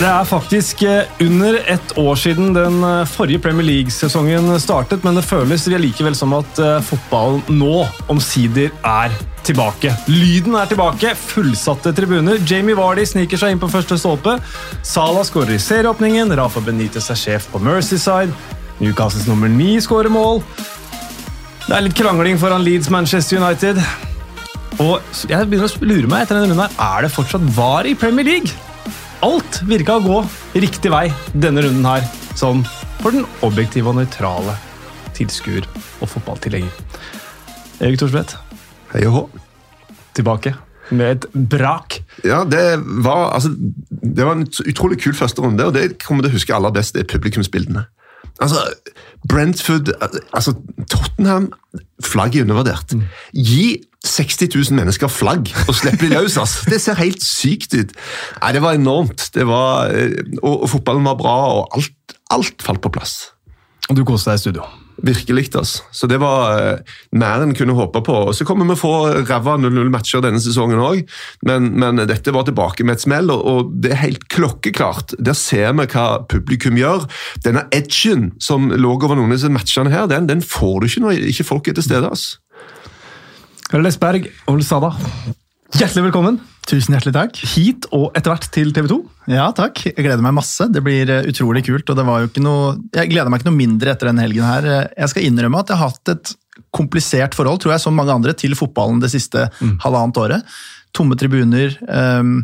Det er faktisk eh, under ett år siden den eh, forrige Premier League-sesongen startet, men det føles likevel som at eh, fotballen nå omsider er tilbake. Lyden er tilbake, fullsatte tribuner. Jamie Vardy sniker seg inn på første stolpe. Salah skårer i serieåpningen. Rafa Benitez er sjef på Mercyside. Newcastles nummer ni skårer mål. Det er litt krangling foran Leeds Manchester United. Og jeg begynner å lure meg etter denne runden her, er det fortsatt VAR i Premier League? Alt virka å gå riktig vei denne runden her, sånn for den objektive og nøytrale tilskuer og fotballtilhenger. Erik Thorsvedt, Hei og hå. tilbake med et brak. Ja, det var, altså, det var en utrolig kul første runde, og det kommer til å huske aller best, det er publikumsbildene. Altså, Brentford, altså Tottenham Flagget er undervurdert. Gi 60 000 mennesker flagg og slipper de løs! ass. Det ser helt sykt ut. Nei, Det var enormt. Det var, eh, og, og fotballen var bra, og alt, alt falt på plass. Og du koste deg i studio. Virkelig. altså. Så det var eh, mer enn kunne håpe på. Og Så kommer vi få ræva 0-0-matcher denne sesongen òg, men, men dette var tilbake med et smell, og, og det er helt klokkeklart. Der ser vi hva publikum gjør. Denne edgen som lå over noen av disse matchene her, den, den får du ikke når ikke folk er til stede. altså. Lesberg og Sada, hjertelig velkommen Tusen hjertelig takk. hit og etter hvert til TV 2. Ja, takk. Jeg gleder meg masse. Det blir eh, utrolig kult. og det var jo ikke noe... Jeg gleder meg ikke noe mindre etter denne helgen her. Eh, Jeg skal innrømme at jeg har hatt et komplisert forhold, tror jeg, som mange andre, til fotballen det siste halvannet året. Tomme tribuner. Um,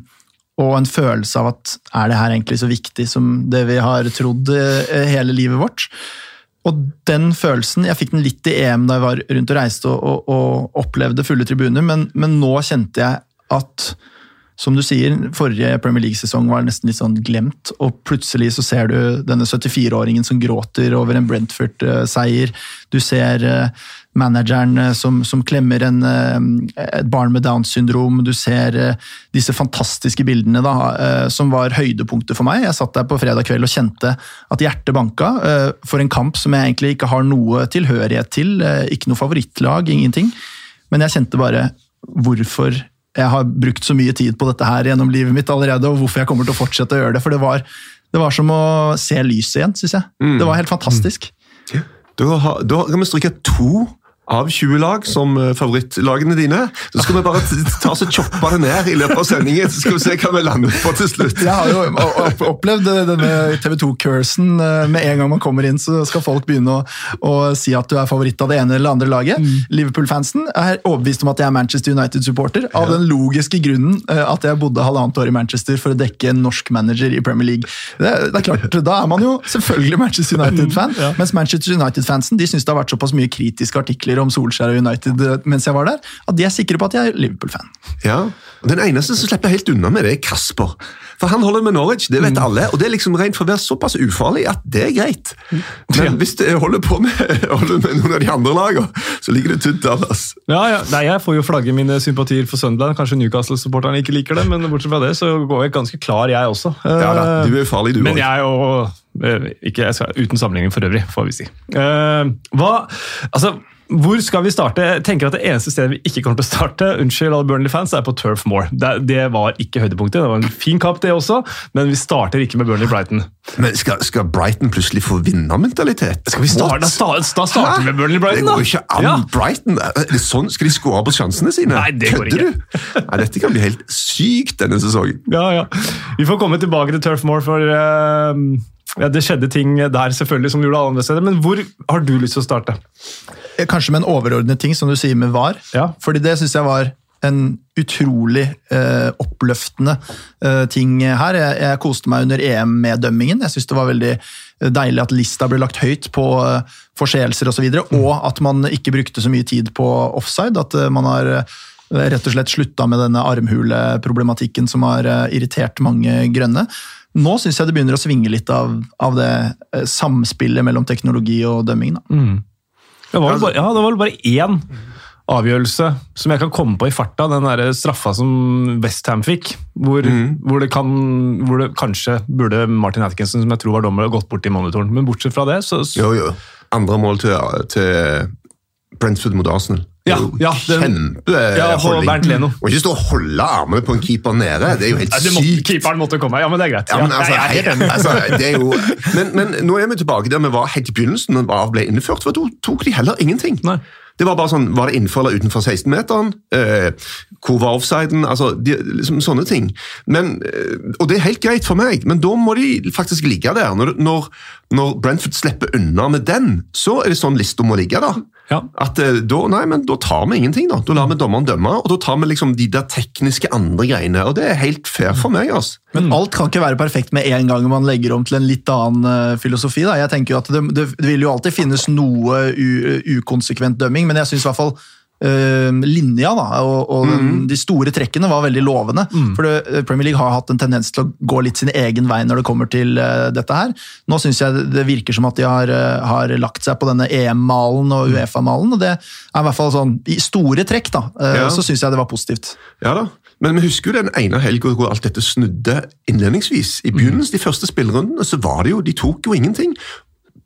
og en følelse av at er det her egentlig så viktig som det vi har trodd eh, hele livet vårt? Og den følelsen, Jeg fikk den litt i EM da jeg var rundt og reiste og, og, og opplevde fulle tribuner, men, men nå kjente jeg at som du sier, forrige Premier League-sesong var nesten litt sånn glemt, og plutselig så ser du denne 74-åringen som gråter over en Brentford-seier. Du ser eh, manageren eh, som, som klemmer en, eh, et barn med Downs syndrom. Du ser disse fantastiske bildene da, som var høydepunktet for meg. Jeg satt der på fredag kveld og kjente at hjertet banka for en kamp som jeg egentlig ikke har noe tilhørighet til. Ikke noe favorittlag, ingenting. Men jeg kjente bare hvorfor jeg har brukt så mye tid på dette her gjennom livet mitt allerede, og hvorfor jeg kommer til å fortsette å gjøre det. For det var, det var som å se lyset igjen, syns jeg. Det var helt fantastisk. Da, har- da kan vi stryke to av 20 lag som eh, favorittlagene dine. Så skal vi bare ta oss og choppe det ned i løpet av sendingen, så skal vi se hva vi lander på til slutt. Jeg har jo opplevd denne TV 2-cursen. Med en gang man kommer inn, så skal folk begynne å, å si at du er favoritt av det ene eller andre laget. Liverpool-fansen er overbevist om at jeg er Manchester United-supporter, av den logiske grunnen eh, at jeg bodde halvannet år i Manchester for å dekke en norsk manager i Premier League. Det, det er klart, Da er man jo selvfølgelig Manchester United-fan, mens Manchester United-fansen de syns det har vært såpass mye kritiske artikler om Solskjær og United eh, mens jeg var der, at de er sikre på at jeg er Liverpool-fan. Ja, og Den eneste som slipper helt unna med det, er Kasper. For Han holder med Norwich, det vet alle. og Det er liksom rent for å være såpass ufarlig at det er greit. Men hvis du holder på med, holder med noen av de andre lagene, så ligger det tynt an. Altså. Ja, ja. Nei, Jeg får jo flagge mine sympatier for Sunderland. Kanskje Newcastle-supporterne ikke liker det, men bortsett fra det så går jeg ganske klar, jeg også. Ja da, Eh, Du er farlig, du Men jeg jo eh, ikke, jeg skal, Uten sammenligning for øvrig, får vi si. Uh, hva, altså, hvor skal vi starte? Jeg tenker at Det eneste stedet vi ikke kommer til å starte, unnskyld alle Burnley-fans, er på Turf Moor. Det, det var ikke høydepunktet. Det var en fin kamp, det også, men vi starter ikke med Burnley-Brighton. Men skal, skal Brighton plutselig få vinnermentalitet? Skal vi starte, da, da starter vi med Burnley-Brighton, da! Det går ikke an. Ja. Brighton, sånn, Skal de skåre på sjansene sine? Nei, det går Kødder du? Nei, Dette kan bli helt sykt denne sesongen. Ja, ja. Vi får komme tilbake til Turf Moor, for uh, ja, det skjedde ting der selvfølgelig som gjorde alle andre steder. Men hvor har du lyst til å starte? Kanskje med en overordnet ting, som du sier med VAR. Ja. Fordi det syns jeg var en utrolig eh, oppløftende eh, ting her. Jeg, jeg koste meg under EM med dømmingen. Jeg syns det var veldig deilig at lista ble lagt høyt på eh, forseelser osv., og, så videre, og at man ikke brukte så mye tid på offside. At eh, man har eh, rett og slett slutta med denne armhuleproblematikken som har eh, irritert mange grønne. Nå syns jeg det begynner å svinge litt av, av det eh, samspillet mellom teknologi og dømming. Da. Det var vel bare, ja, det var vel bare én avgjørelse som jeg kan komme på i farta. Den der straffa som Westham fikk. Hvor, hvor, det kan, hvor det kanskje burde Martin Atkinson, som jeg tror var dommer, gått bort i monitoren. Men bortsett fra det, så, så Jo, jo. Andre mål til, til Brentford mot Arsenal. Ja, ja, den- Ja. Bernt Leno. Og ikke stå og holde armene på en keeper nede. Det er jo helt ja, måtte, sykt. keeperen måtte komme. Ja, men det er greit. Ja, men, altså, hei, altså, det er jo, men, men nå er vi tilbake der vi var helt i begynnelsen, da VAR ble innført. for Da tok de heller ingenting. Nei. Det var bare sånn, var det innenfor eller utenfor 16-meteren? Eh, hvor var offsiden? Altså, de, liksom Sånne ting. Men, eh, og det er helt greit for meg, men da må de faktisk ligge der. Når, når, når Brentford slipper unna med den, så er det sånn lista må ligge. da. Ja. At eh, da, nei, men da tar vi ingenting, da. Da lar vi dommeren dømme, og da tar vi liksom de der tekniske andre greiene. Og det er helt fair for meg. altså. Men alt kan ikke være perfekt med en gang man legger om til en litt annen eh, filosofi. Da. Jeg tenker jo at det, det, vil jo alltid finnes noe u, ukonsekvent dømming, men jeg syns i hvert fall eh, linja da, og, og mm. de store trekkene var veldig lovende. For det, eh, Premier League har hatt en tendens til å gå litt sin egen vei når det kommer til uh, dette her. Nå syns jeg det- virker som at de har, uh, har lagt seg på denne EM-malen og Uefa-malen, og det er i hvert fall sånn i store trekk, da, Uh, Ja. så syns jeg det var positivt. Ja da, men vi husker jo den ene helga hvor alt dette snudde innledningsvis. I begynnelsen, de første spillerundene, så var det jo, de tok jo ingenting.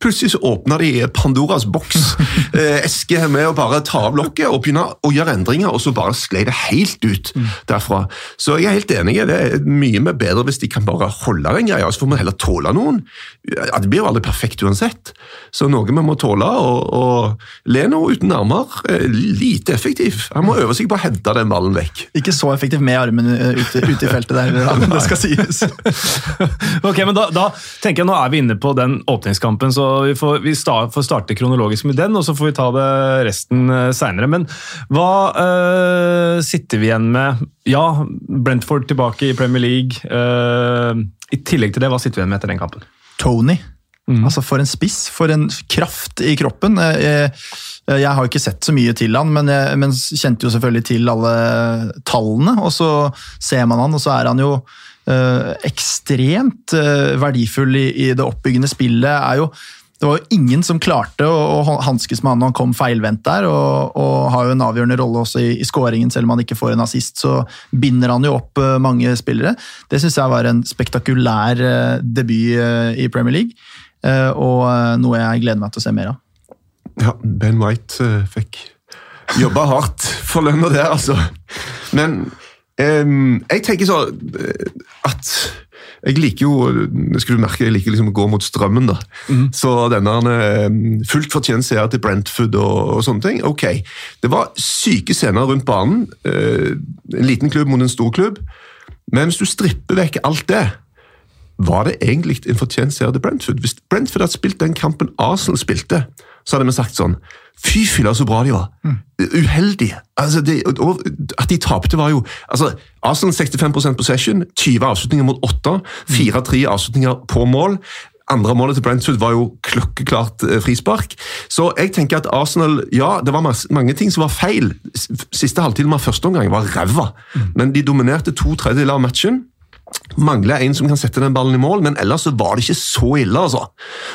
Plutselig så åpna de Pandoras boks, eh, eske med å bare ta av lokket og begynne å gjøre endringer, og så bare sklei det helt ut derfra. Så jeg er helt enig, det er mye mer bedre hvis de kan bare holde den greia, så får vi heller tåle noen. Ja, det blir jo aldri perfekt uansett, så noe vi må tåle, og, og Leno uten armer, eh, lite effektiv. Han må øve seg på å hente den ballen vekk. Ikke så effektivt med armen ute, ute i feltet der, det skal sies. Ok, men da, da tenker jeg Nå er vi inne på den åpningskampen, så vi får, vi start, får starte kronologisk med den, og så får vi ta det resten uh, seinere. Men hva uh, sitter vi igjen med? Ja, Brentford tilbake i Premier League. Uh, I tillegg til det, hva sitter vi igjen med etter den kampen? Tony. Altså For en spiss, for en kraft i kroppen. Eh, Jeg, jeg har ikke sett så mye til han, men, jeg, men kjente jo selvfølgelig til alle tallene. Og så ser man han, og så er han jo øh, ekstremt øh, verdifull i, i det oppbyggende spillet. er jo det var jo ingen som klarte å, å hanskes med han når han kom feilvendt der, og, og har jo en avgjørende rolle også i, i skåringen, selv om han ikke får en assist. Så binder han jo opp eh, mange spillere. Det syns jeg var en spektakulær eh, debut eh, i Premier League, og noe jeg gleder meg til å se mer av. Ja, Ben White fikk jobba hardt for lønna der, altså. Men um, jeg tenker så at jeg liker jo skal skulle du merke, jeg liker liksom å gå mot strømmen. da. Så denne eh, fullt fortjent seier til Brentford og, og sånne ting, ok. Det var syke scener rundt banen. eh, en liten klubb mot en stor klubb. Men hvis du stripper vekk alt det, var det egentlig en fortjent seier til Brentford? Hvis Brentford hadde spilt den kampen Arsenal spilte, så hadde vi sagt sånn Fy filla, så bra de var! Uheldig! Altså, det, og at de tapte, var jo altså, Arsenal 65% possession, 20 avslutninger mot 8, 4-3 avslutninger på mål. Andre målet til Brentford var jo klokkeklart eh, frispark. Så jeg tenker at Arsenal Ja, det var mange ting som var feil. Siste halvtime av første omgang var ræva, men de dominerte to tredjedeler av matchen. Mangler en som kan sette den ballen i mål, men ellers så var det ikke så ille. altså.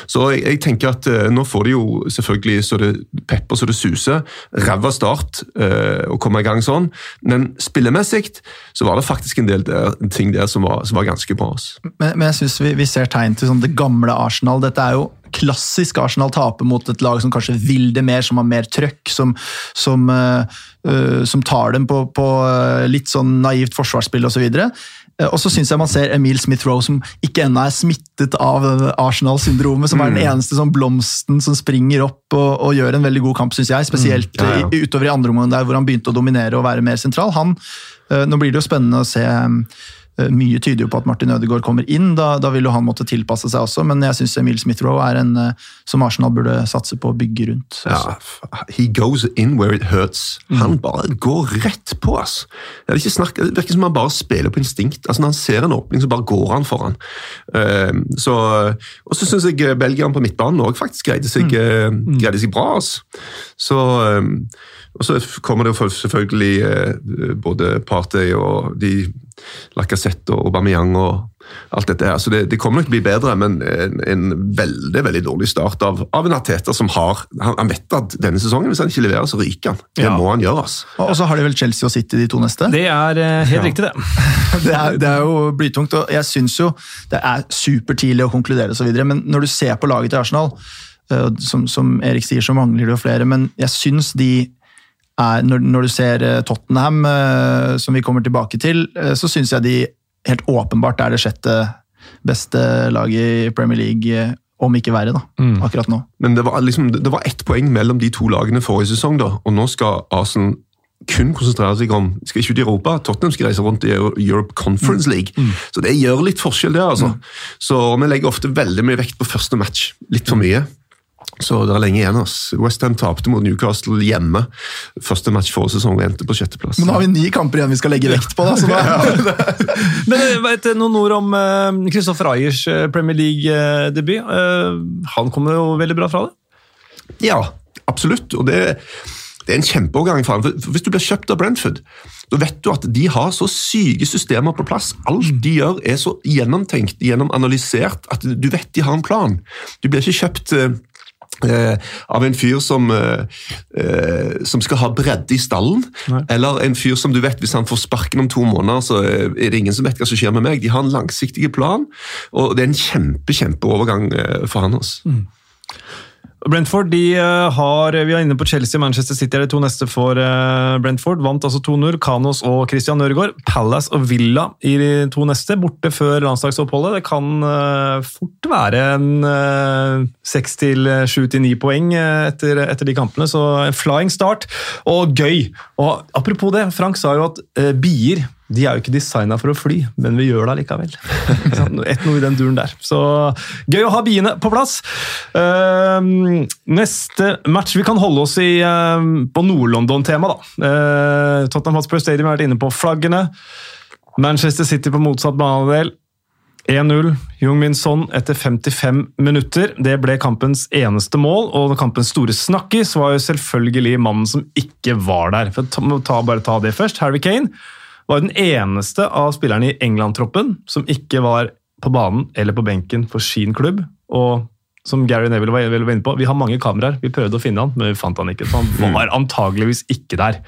Så jeg, jeg tenker at eh, Nå får de jo selvfølgelig så det pepper så det suser. Ræva start eh, å komme i gang sånn. Men spillemessig så var det faktisk en del der, ting der som var, som var ganske bra. altså. Men, men jeg synes vi, vi ser tegn til sånn det gamle Arsenal. Dette er jo klassisk Arsenal taper mot et lag som kanskje vil det mer, som har mer trøkk, som, som, uh, uh, som tar dem på, på eh, litt sånn naivt forsvarsspill osv. Eh, Og så syns jeg man ser Emil Smith-Roe som ikke ennå er smittet av Arsenal-syndromet, som er den eneste sånn blomsten som springer opp og, og gjør en veldig god kamp, syns jeg. Spesielt Ja, ja. i- utover i andre omgang der hvor han begynte å dominere og være mer sentral. Han, eh, nå blir det jo spennende å se eh, Mye tyder jo på at Martin Ødegaard kommer inn, da, da vil jo han måtte tilpasse seg også, men jeg syns Emil Smith-Roe er en eh, som Arsenal burde satse på å bygge rundt. Ja, he goes in where it hurts. Han bare går rett på, ass. Det, vil ikke snakke, det virker som han bare spiller på instinkt. Altså Når han ser en åpning, så bare går han foran. Eh, så, og så syns jeg belgierne på midtbanen òg faktisk greide seg, eh, greide seg bra. ass. Så eh, og så kommer det jo selvfølgelig eh, både Partey og de Lacassette og Aubameyang og alt dette her. Så det, det kommer nok til å bli bedre, men en, en veldig veldig dårlig start av, av en Arteta som har han, han vet at denne sesongen, hvis han ikke leverer, så ryker han. Det Ja. må han gjøre. Altså. Og så har de vel Chelsea og City de to neste. Det er eh, helt Ja. riktig, det. Det er, det er jo blytungt, og jeg syns jo det er supertidlig å konkludere osv., men når du ser på laget til Arsenal, eh, som, som Erik sier, så mangler det jo flere, men jeg syns de er når, når, du ser eh, Tottenham, eh, som vi kommer tilbake til, eh, så syns jeg de helt åpenbart er det sjette beste laget i Premier League, om ikke verre, da, mm. akkurat nå. Men det var, liksom, det var ett poeng mellom de to lagene forrige sesong, da, og nå skal Arsenal kun konsentrere seg om skal ikke ut i Europa. Tottenham skal reise rundt i Europe Conference mm. League. Mm. Så det gjør litt forskjell, det. altså. Mm. Så Vi legger ofte veldig mye vekt på første match. Litt for mye. Så det er lenge igjen. ass. Westham tapte mot Newcastle hjemme. Første match forrige sesong og endte på sjetteplass. Men nå har vi ni kamper igjen vi skal legge vekt på. da. da. Men eh, vet Noen ord om Kristoffer uh, Ayers uh, Premier League-debut. Uh, han kommer jo veldig bra fra det? Ja, absolutt. og det det er en kjempeovergang for ham. For hvis du blir kjøpt av Brentford, da vet du at de har så syke systemer på plass. Alt de gjør er så gjennomtenkt, gjennomanalysert, at du vet de har en plan. Du blir ikke kjøpt Eh, av en fyr som, eh, eh, som skal ha bredde i stallen. Nei. Eller en fyr som du vet, hvis han får sparken om to måneder, så er det ingen som vet hva som skjer med meg. De har en langsiktig plan, og det er en kjempe, kjempeovergang eh, for han. Også. Mm. Brentford de eh, har Vi er inne på Chelsea Manchester City er de to neste for eh, Brentford. Vant altså 2-0. Kanos og Christian Nørgaard. Palace og Villa i de to neste, borte før landslagsoppholdet. Det kan eh, fort være en seks til sju til ni poeng etter, etter, de kampene, så en flying start. Og gøy! Og apropos det, Frank sa jo at bier de er jo ikke designa for å fly, men vi gjør det likevel. Et noe i den duren der. Så gøy å ha biene på plass. Uh, neste match Vi kan holde oss i, uh, på Nord-London-tema, da. Uh, Tottenham Hotspur Stadium har vært inne på flaggene. Manchester City på motsatt banedel. 1-0. Jung-Min Son etter 55 minutter. Det ble kampens eneste mål, og kampens store snakkis var jo selvfølgelig mannen som ikke var der. For ta, Bare ta det først. Harry Kane var den eneste av spillerne i England-troppen som ikke var på banen eller på benken for sin klubb. Og som Gary Neville var inne på, vi har mange kameraer. Vi prøvde å finne han, men vi fant han ikke. Så han mm. var antageligvis ikke der.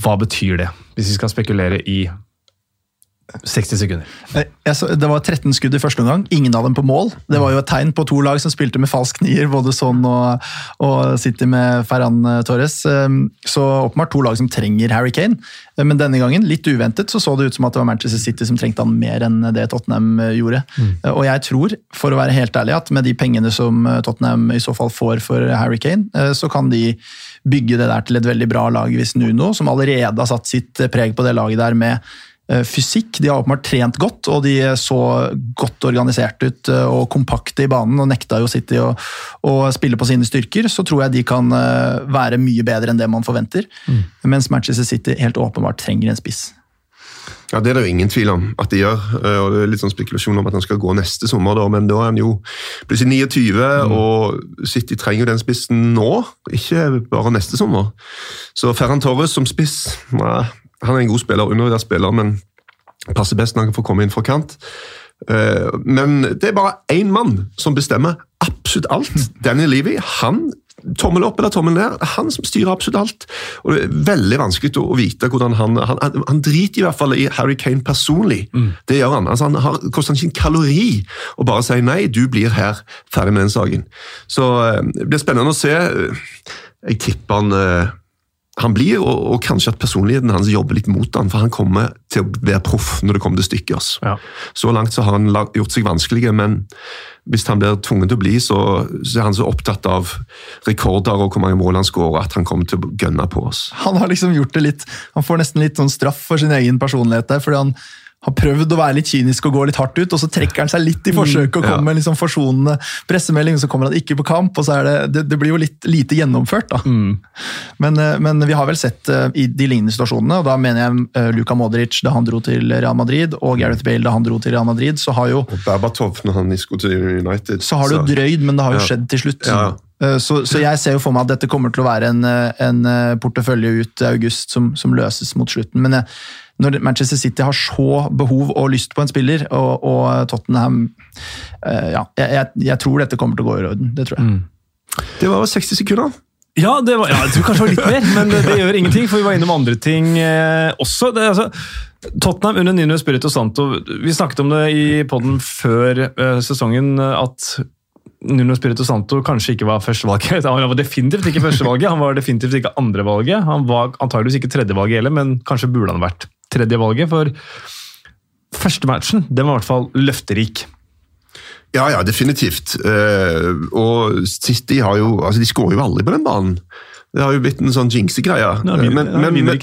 Hva betyr det, hvis vi skal spekulere i 60 sekunder. Eh, det var 13 skudd i første omgang, ingen av dem på mål. Det var jo et tegn på to lag som spilte med falsk nier, både Son og, og City med Ferran eh, Torres. Eh, så åpenbart to lag som trenger Harry Kane. Men denne gangen, litt uventet, så så det ut som at det var Manchester City som trengte han mer enn det Tottenham gjorde. Mm. Og jeg tror, for å være helt ærlig, at med de pengene som Tottenham i så fall får for Harry Kane, så kan de bygge det der til et veldig bra lag hvis Nuno, som allerede har satt sitt preg på det laget der med Eh, fysikk. De har åpenbart trent godt, og de så godt organisert ut eh, og kompakte i banen og nekta jo City å, å spille på sine styrker. Så tror jeg de kan eh, være mye bedre enn det man forventer. Mm. Mens Manchester City helt åpenbart trenger en spiss. Ja, Det er det jo ingen tvil om at de gjør. og Det er litt sånn spekulasjon om at han skal gå neste sommer, da, men da er han jo plutselig 29, mm. og City trenger jo den spissen nå, ikke bare neste sommer. Så Ferran Torres som spiss nei, han er en god spiller, undervurdert spiller, men passer best når han får komme inn fra kant. Eh, men det er bare én mann som bestemmer absolutt alt. Danny Levy. Han tommel opp eller tommel ned. Han som styrer absolutt alt. Og Det er veldig vanskelig å vite hvordan han Han, han driter i hvert fall i Harry Kane personlig. Mm. Det gjør han. Altså, han har, koster ikke en kalori å bare si nei, du blir her, ferdig med den saken. Så eh, det blir spennende å se. Jeg tipper han han blir, og, og, kanskje at personligheten hans jobber litt mot han, for han kommer til å være proff når det kommer til stykket. Ja. Så langt så har han gjort seg vanskelig, men hvis han blir tvunget til å bli, så, så, er han så opptatt av rekorder og hvor mange mål han skårer, at han kommer til å gønne på oss. Han har liksom gjort det litt, han får nesten litt sånn straff for sin egen personlighet der, fordi han har prøvd å være litt kynisk og gå litt hardt ut, og så trekker han seg litt i mm, forsøket og kommer med en liksom forsonende pressemelding, og så kommer han ikke på kamp. og så er Det det, det blir jo litt lite gjennomført. da. Mm. Men, eh, men, vi har vel sett uh, i de lignende situasjonene, og da mener jeg uh, Luka Modric da han dro til Real Madrid, og Gareth Bale da han dro til Real Madrid, så har jo Berbatov når han skulle til United. Så har det jo drøyd, men det har jo skjedd til slutt. Ja. Så, så, jeg ser jo for meg at dette kommer til å være en, en portefølje ut i august som, som løses mot slutten. Men jeg, når Manchester City har så behov og lyst på en spiller, og, og Tottenham uh, Ja, jeg, jeg, tror dette kommer til å gå i orden. Det tror jeg. Mm. Det var 60 sekunder. Ja, var, ja, jeg tror kanskje det var litt mer, men det, det, gjør ingenting, for vi var innom andre ting eh, også. Det, altså, Tottenham under Nino Spirito Santo, vi snakket om det i poden før eh, sesongen, at Nuno Spirito Santo kanskje ikke var førstevalget. Han var definitivt ikke førstevalget, han var definitivt ikke andrevalget. Han var antageligvis ikke tredjevalget heller, men kanskje burde han vært tredjevalget. For første matchen den var i hvert fall løfterik. Ja, ja, definitivt. Uh, og City har jo altså De skårer jo aldri på den banen. Det har jo blitt en sånn jinxegreie. Men, men, men,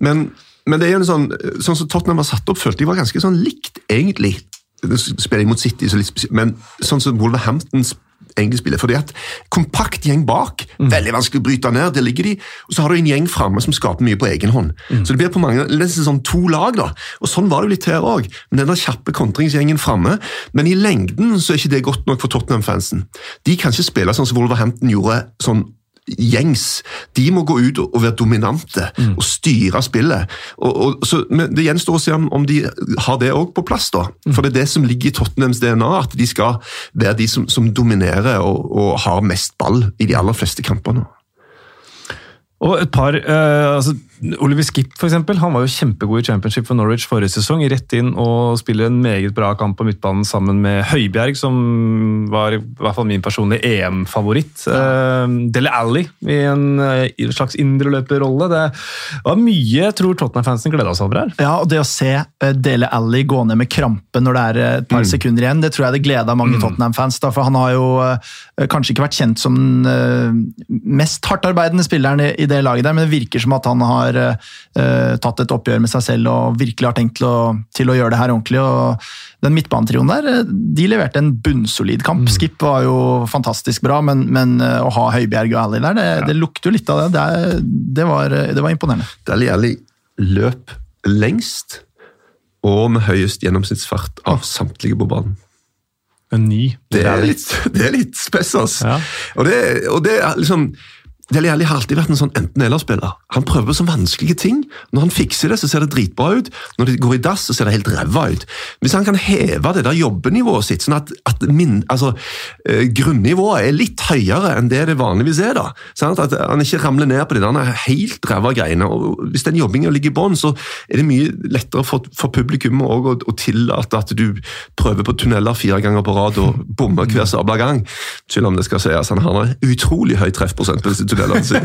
men, men det er jo en sånn sånn som Tottenham var satt opp, følte jeg var ganske sånn likt, egentlig. Spiller jeg mot City, så litt spesielt. men sånn som Wolverhampton egentlig spiller. Fordi at Kompakt gjeng bak, mm. veldig vanskelig å bryte ned. der ligger de, Og så har du en gjeng framme som skaper mye på egen hånd. Mm. Så det blir på mange, nesten sånn to lag. da, og Sånn var det jo litt her òg. Den der kjappe kontringsgjengen framme. Men i lengden så er ikke det godt nok for Tottenham-fansen. De kan ikke spille sånn som Wolverhampton gjorde sånn gjengs. De må gå ut og være dominante mm. og styre spillet. Og, og, så, det gjenstår å se om, om de har det òg på plass. da. Mm. For det er det som ligger i Tottenhams DNA, at de skal være de som, som dominerer og, og, har mest ball i de aller fleste kampene. Og et par eh, altså, Oliver Skip for eksempel, han var jo kjempegod i championship for Norwich forrige sesong. Rett inn og spiller en meget bra kamp på midtbanen sammen med Høibjerg, som var i hvert fall min personlige EM-favoritt. Ja. Dele Alli i en, eh, i en slags indreløperrolle. Det var mye jeg tror Tottenham-fansen gleda seg over her. Ja, og det å se eh, Dele Alli gå ned med krampe når det er eh, et par mm. sekunder igjen, det tror jeg det gleda mange mm. Tottenham-fans. For han har jo kanskje ikke vært kjent som den mest hardtarbeidende spilleren i det laget der, men det virker som at han har uh, tatt et oppgjør med seg selv og virkelig har tenkt til å, til å gjøre det her ordentlig. og Den midtbanetrioen der eh, de leverte en bunnsolid kamp. Mm. Skip var jo fantastisk bra, men, men uh, å ha Høibjerg og Ally der, det, ja. det, lukter jo litt av det. Det, det, var, det var, imponerende. Deli Ally løp lengst og med høyest gjennomsnittsfart av samtlige på banen. En ny. Det er litt, det er litt spes, altså. Ja. Og, det, og det er liksom Deli Alli har alltid vært en sånn enten-eller-spiller. Han prøver på så vanskelige ting. Når han fikser det, så ser det dritbra ut. Når det går i dass, så ser det helt ræva ut. Hvis han kan heve det der jobbenivået sitt, sånn at, at min, altså, uh, grunnivået er litt høyere enn det det vanligvis er, da. Sånn at han ikke ramler ned på de der helt ræva greiene. Og hvis den jobbinga ligger i bånn, så er det mye lettere for, for publikum å, å, tillate at du prøver på tunneler fire ganger på rad og bommer hver sabla gang. Selv om det skal sies han har en utrolig høy treffprosent tunnelene sine.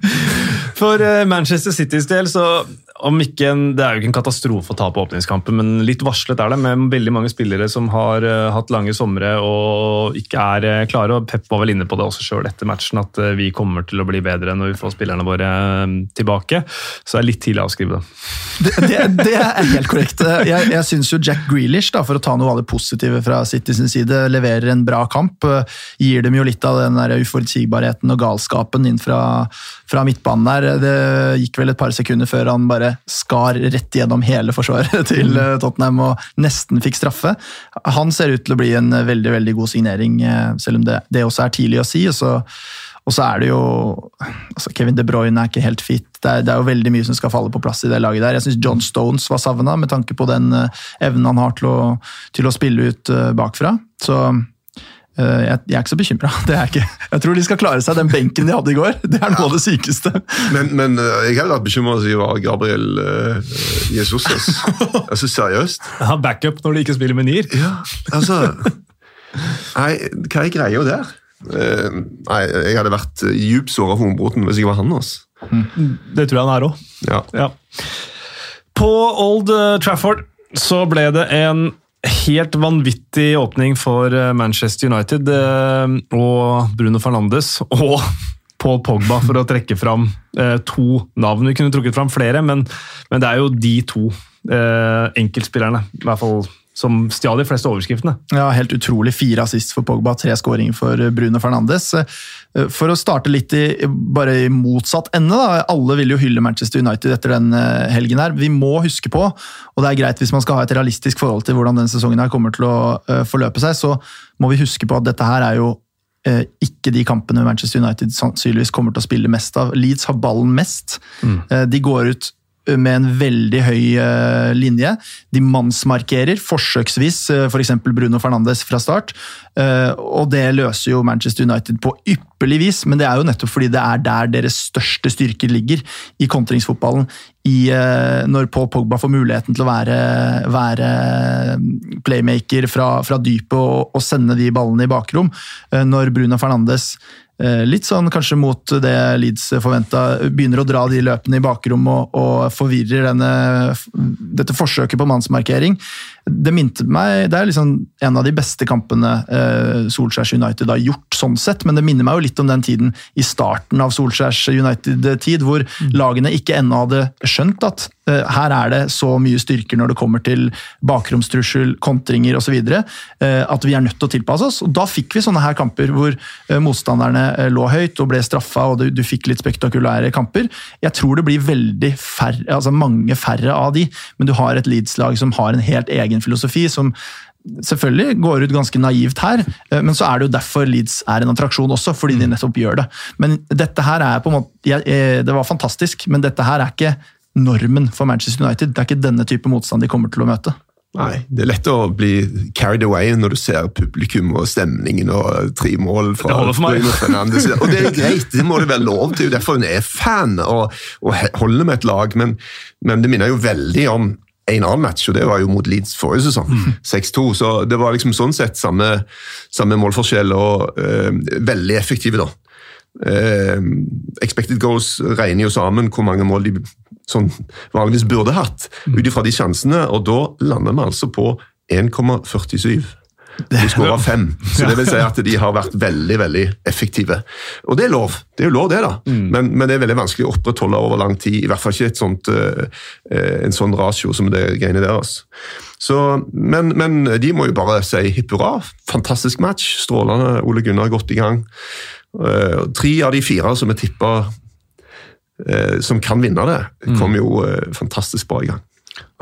For eh, Manchester Citys del, så ikke en, Det er jo ikke en katastrofe å ta på åpningskampen, men litt varslet er det med veldig mange spillere som har uh, hatt lange somre og ikke er uh, klare. og Pep var vel inne på det også sjøl etter matchen, at uh, vi kommer til å bli bedre når vi får spillerne våre tilbake. Så det er litt tidlig å avskrive det. Det, det, det er helt korrekt. Jeg, jeg syns jo Jack Grealish, da, for å ta noe av det positive fra City sin side, leverer en bra kamp. Gir dem jo litt av den der uforutsigbarheten og galskapen inn fra, fra midtbanen der. Det gikk vel et par sekunder før han bare skar rett gjennom hele forsvaret til mm. eh, Tottenham og nesten fikk straffe. Han ser ut til å bli en veldig veldig god signering, eh, selv om det, det også er tidlig å si. og så og så er det jo altså Kevin De Bruyne er ikke helt fit. Det er, det er, jo veldig mye som skal falle på plass i det laget der. Jeg syns John Stones var savna, med tanke på den evnen han har til å, til å spille ut bakfra. Så Eh, jeg, jeg, er ikke så bekymra. Jeg, jeg tror de skal klare seg, den benken de hadde i går. Det er noe ja. av det sykeste. Men, men eh, jeg hadde vært bekymra over Gabriel uh, Jesus. Altså, seriøst. Ja, backup når de ikke spiller med nier. Ja, altså Nei, hva er greia der? Uh, nei, Jeg hadde vært djupt såra for Hombroten hvis jeg var han. Altså. Mm. Det tror jeg han er òg. Ja. Ja. På Old Trafford så ble det en helt vanvittig åpning for eh, Manchester United eh, og Bruno Fernandes. Og Paul Pogba, for å trekke fram eh, to navn. Vi kunne trukket fram flere, men, men det er jo de to enkeltspillerne. I hvert fall som stjal de fleste overskriftene. Ja, Helt utrolig. Fire assist for Pogba, tre skåringer for Bruno Fernandes. Eh, for å starte litt i, bare i motsatt ende, da. alle vil jo hylle Manchester United etter den eh, helgen. her. Vi må huske på, og det er greit hvis man skal ha et realistisk forhold til hvordan den sesongen her kommer til å forløpe seg, så må vi huske på at dette her er jo ikke de kampene Manchester United sannsynligvis kommer til å spille mest av. Leeds har ballen mest. Mm. De går ut med en veldig høy uh, linje. De mannsmarkerer, forsøksvis f.eks. For Bruno Fernandes fra start. Uh, og det løser jo Manchester United på ypperlig vis, men det er jo nettopp fordi det er der deres største styrker ligger i kontringsfotballen. I, når Paul Pogba får muligheten til å være, være playmaker fra, fra dypet og, og, sende de ballene i bakrom. når Bruno Fernandes Eh, litt sånn kanskje mot det Leeds forventa. Begynner å dra de løpene i bakrom og, og forvirrer denne, dette forsøket på mannsmarkering. Det minte meg, det er liksom en av de beste kampene eh, Solskjærs United har gjort, sånn sett, men det minner meg jo litt om den tiden i starten av Solskjærs United-tid, hvor mm. lagene ikke ennå hadde skjønt at eh, her er det så mye styrker når det kommer til bakromstrussel, kontringer osv., eh, at vi er nødt til å tilpasse oss. Og Da fikk vi sånne her kamper hvor eh, motstanderne eh, lå høyt og ble straffa, og du, fikk litt spektakulære kamper. Jeg tror det blir veldig færre, altså mange færre av de, men du har et Leeds-lag som har en helt egen filosofi som selvfølgelig går ut ganske naivt her, eh, men så er det jo derfor Leeds er en attraksjon også, fordi de mm. nettopp gjør det. Men dette her er på en måte Det var fantastisk, men dette her er ikke normen for Manchester United. Det er ikke denne type motstand de kommer til å møte. Nei, Det er lett å bli carried away når du ser publikum og stemningen og tre mål fra Det holder for meg. Fernandes. Og det er greit, det må det være lov til. Er derfor hun er fan og, og holder med et lag. Men, men det minner jo veldig om en annen match, og det var jo mot Leeds forrige sesong. Mm. 6-2. Så det var liksom sånn sett samme, samme målforskjell og øh, veldig effektive, da. Uh, expected goals regner jo sammen hvor mange mål de sånn, vanligvis burde hatt, mm. ut ifra de sjansene, og da lander vi altså på 1,47. De skåra fem, så det vil si at de har vært veldig veldig effektive. Og det er lov, det er jo lov det, da. Mm. Men, men, det er veldig vanskelig å opprettholde over lang tid. I hvert fall ikke sånt, uh, en sånn ratio som det greiene deres. Så, men, men, de må jo bare si hipp hurra. Fantastisk match. Strålende. Ole Gunnar godt i gang. Uh, tre av de fire som er tippa som kan vinne det, mm. kom jo fantastisk bra i gang.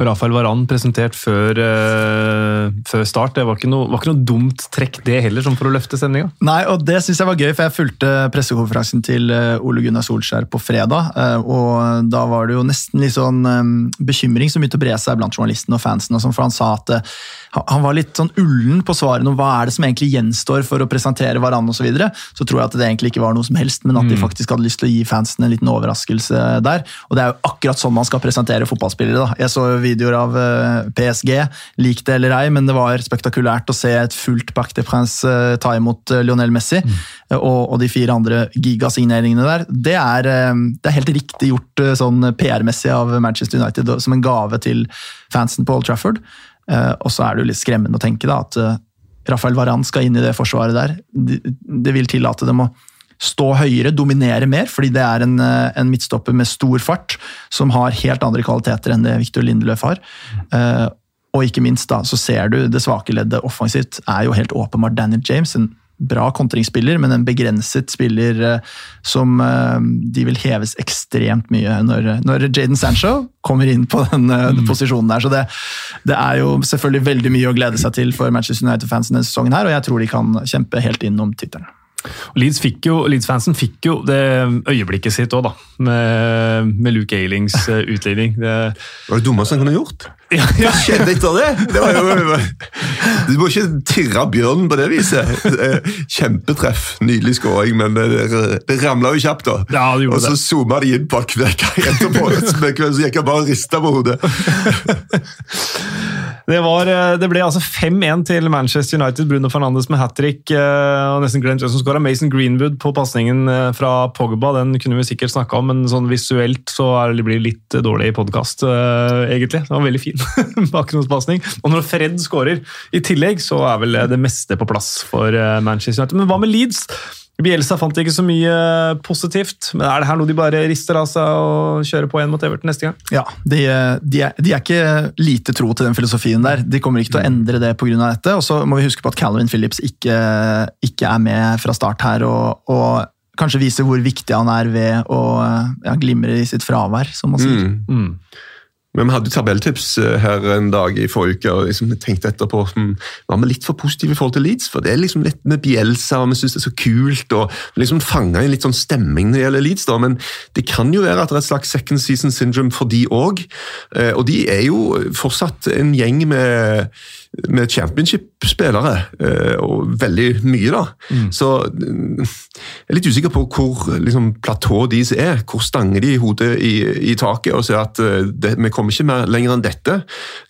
Og Rafael Varan presentert før, uh, før start. Det var ikke, noe, var ikke, noe, dumt trekk, det heller, som for å løfte stemninga. Nei, og det syns jeg var gøy, for jeg fulgte pressekonferansen til uh, Ole Gunnar Solskjær på fredag. Uh, og da var det jo nesten litt sånn bekymring som begynte å bre seg blant journalistene og fansen. Og sånn, for han sa at han var litt sånn ullen på svarene om hva er det som egentlig gjenstår for å presentere Varan osv. Så, videre. så tror jeg at det egentlig ikke var noe som helst, men at de mm. faktisk hadde lyst til å gi fansen en liten overraskelse der. Og det er jo akkurat sånn man skal presentere fotballspillere. da. Jeg så videoer av eh, PSG, lik det eller ei, men det var spektakulært å se et fullt Bac de Prince eh, ta imot eh, Lionel Messi mm. og, og, de fire andre gigasigneringene der. Det er, det er helt riktig gjort sånn PR-messig av Manchester United som en gave til fansen på Old Trafford. Og så er det jo litt skremmende å tenke da, at Rafael Varan skal inn i det forsvaret der. Det vil tillate dem å stå høyere, dominere mer, fordi det er en, eh, en, midtstopper med stor fart, som har helt andre kvaliteter enn det Victor Lindeløf har. Uh, og ikke minst da, så ser du det svake leddet offensivt er jo helt åpenbart Daniel James. en Bra kontringsspiller, men en begrenset spiller uh, som uh, de vil heves ekstremt mye når, når Jaden Sancho kommer inn på den mm. posisjonen der. Så det, det, er jo selvfølgelig veldig mye å glede seg til for Manchester United-fansen denne sesongen, her, og jeg tror de kan kjempe helt inn om tittelen. Leeds fikk jo, Leeds-fansen fikk jo det øyeblikket sitt òg, da. Med, med, Luke Ailings uh, utligning. Det var det dummeste han kunne gjort. Ja, ja. Hva skjedde etter det? det var jo, du må ikke tirre bjørnen på det viset. Kjempetreff. Nydelig skåring, men det, det ramla jo kjapt. da. Ja, det og så zooma de inn på hver gang etterpå, så gikk han bare og rista på hodet. Det, var, eh, det, ble altså 5-1 til Manchester United. Bruno Fernandes med hat trick. Eh, og nesten Glenn Johnson skåra. Mason Greenwood på pasningen eh, fra Pogba. Den kunne vi sikkert snakka om, men sånn visuelt så blir det litt dårlig i podkast, egentlig. Det var veldig fin bakgrunnspasning. Og når Fred skårer i tillegg, så er vel det meste på plass for Manchester United. Men hva med Leeds? Bielsa fant ikke så mye positivt, men er det her noe de bare rister av seg og kjører på igjen mot Everton neste gang? Ja, de, de, er, de, er, ikke lite tro til den filosofien der. De kommer ikke til å endre det pga. dette. Og så må vi huske på at Calvin Phillips ikke, ikke er med fra start her, og, og, kanskje viser hvor viktig han er ved å ja, glimre i sitt fravær, som man sier. Mm. Mm. Men vi hadde jo tabelltips eh, her en dag i forrige uke, og liksom tenkte etterpå hm, var vi litt for positive i forhold til Leeds. For det er liksom litt med Bielsa, og vi syns det er så kult. og liksom Fanga inn litt sånn stemning når det gjelder Leeds. da, Men det kan jo være at det er et slags second season syndrome for de òg. Og de er jo fortsatt en gjeng med med championship-spillere, eh, og veldig mye, da. Mm. Så eh, jeg er litt usikker på hvor liksom, platået deres er. Hvor stanger de hodet i, i taket og ser at eh, det, vi kommer ikke mer lenger enn dette.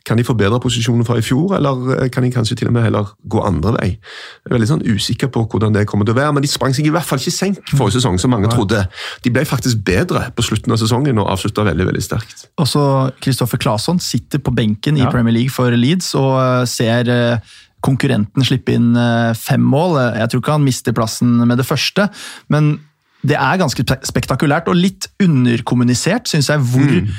Kan de forbedre posisjonen fra i fjor, eller kan de kanskje til og med heller gå andre vei? Jeg er veldig sånn usikker på hvordan det kommer til å være, men de sprang seg i hvert fall ikke senk forrige sesong, som mange trodde. De ble faktisk bedre på slutten av sesongen og avslutta veldig veldig sterkt. Også Kristoffer Claesson sitter på benken i Premier League for Leeds. og ser eh, konkurrenten slippe inn eh, fem mål. Jeg tror ikke han mister plassen med det første, men det er ganske spektakulært og litt underkommunisert, syns jeg, hvor, mm.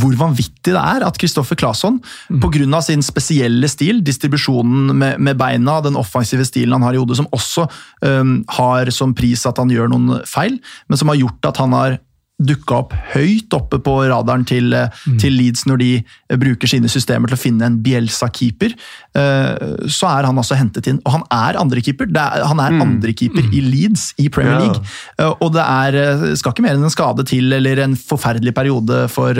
hvor, vanvittig det er at Kristoffer Claesson, mm. pga. sin spesielle stil, distribusjonen med, med, beina, den offensive stilen han har i hodet, som også um, har som pris at han gjør noen feil, men som har gjort at han har dukka opp høyt oppe på radaren til, eh, mm. til, Leeds når de eh, bruker sine systemer til å finne en Bielsa-keeper. Eh, så er han altså hentet inn. Og han er andrekeeper! Han er mm. andrekeeper mm. i Leeds i Premier League. Ja. Og det er, skal ikke mer enn en skade til eller en forferdelig periode for,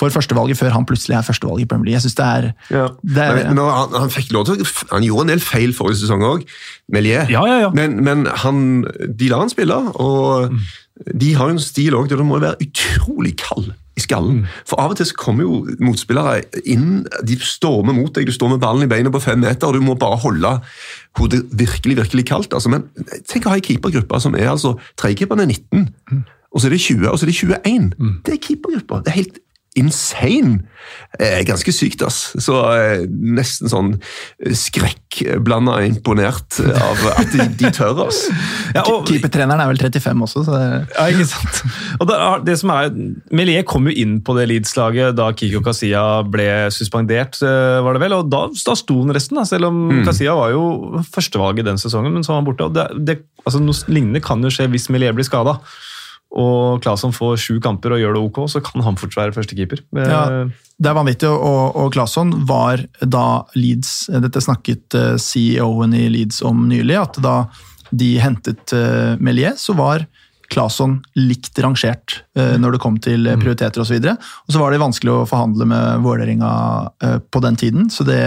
for førstevalget før han plutselig er førstevalget i Premier League. Jeg synes det er, ja. det er men, men han, han, fikk lov til, han gjorde en del feil forrige sesong òg, Melier. Ja, men, men han, de lar han spille. og mm de har jo en stil òg der du må være utrolig kald i skallen. Mm. For av og til så kommer jo motspillere inn, de stormer mot deg, du står med ballen i beina på fem meter, og du må bare holde hodet virkelig virkelig kaldt. Altså, men tenk å ha ei keepergruppe som er altså Tredjekeeperen er 19, mm. og så er det 20, og så er det 21. Mm. Det er keepergruppa. Det er helt insane. Eh, ganske sykt, ass. Så eh, nesten sånn skrekkblanda imponert av at de, de tør, ass. Ja, Keepertreneren er vel 35 også, så Ja, ikke sant. Og det, det som er, Melier kom jo inn på det Leeds-laget da Kiko Kasia ble suspendert, eh, var det vel, og da, da sto han resten, da, selv om mm. Kasia var jo førstevalget den sesongen, men så var han borte. og det, det, altså Noe lignende kan jo skje hvis Melier blir skada og Claesson får sju kamper og gjør det ok, så kan han fortsatt være førstekeeper. Ja, det er vanvittig, og, og Claesson var da Leeds Dette snakket eh, CEO-en i Leeds om nylig, at da de hentet uh, Melier, så var Claesson likt rangert når det kom til mm. prioriteter osv. Og, så og så var det vanskelig å forhandle med Vålerenga på den tiden, så det,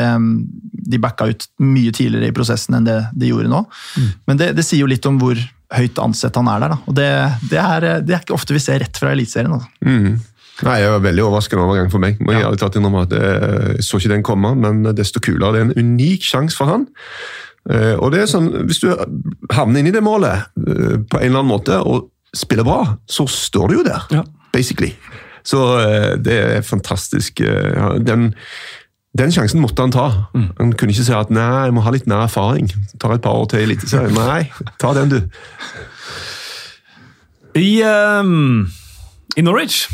de backa ut mye tidligere i prosessen enn det de gjorde nå. Mm. Men det, det sier jo litt om hvor høyt ansett han er der. Da. Og det, det, er, det, er, ikke ofte vi ser rett fra Eliteserien. Mm. Nei, Jeg var veldig overraskende overgang for meg. Må jeg ja. tatt innom at Jeg så ikke den komme, men desto kulere. Det er en unik sjanse for han. Eh, og det er sånn, Hvis du havner inn i det målet eh, på en eller annen måte og spiller bra, så står du jo der, ja. basically. Så eh, det er fantastisk. Den den sjansen måtte han ta. Mm. Han kunne ikke si at nei, jeg må ha litt mer erfaring. Ta tar et par år til i Eliteserien. Nei, ta den, du. I, um, I, Norwich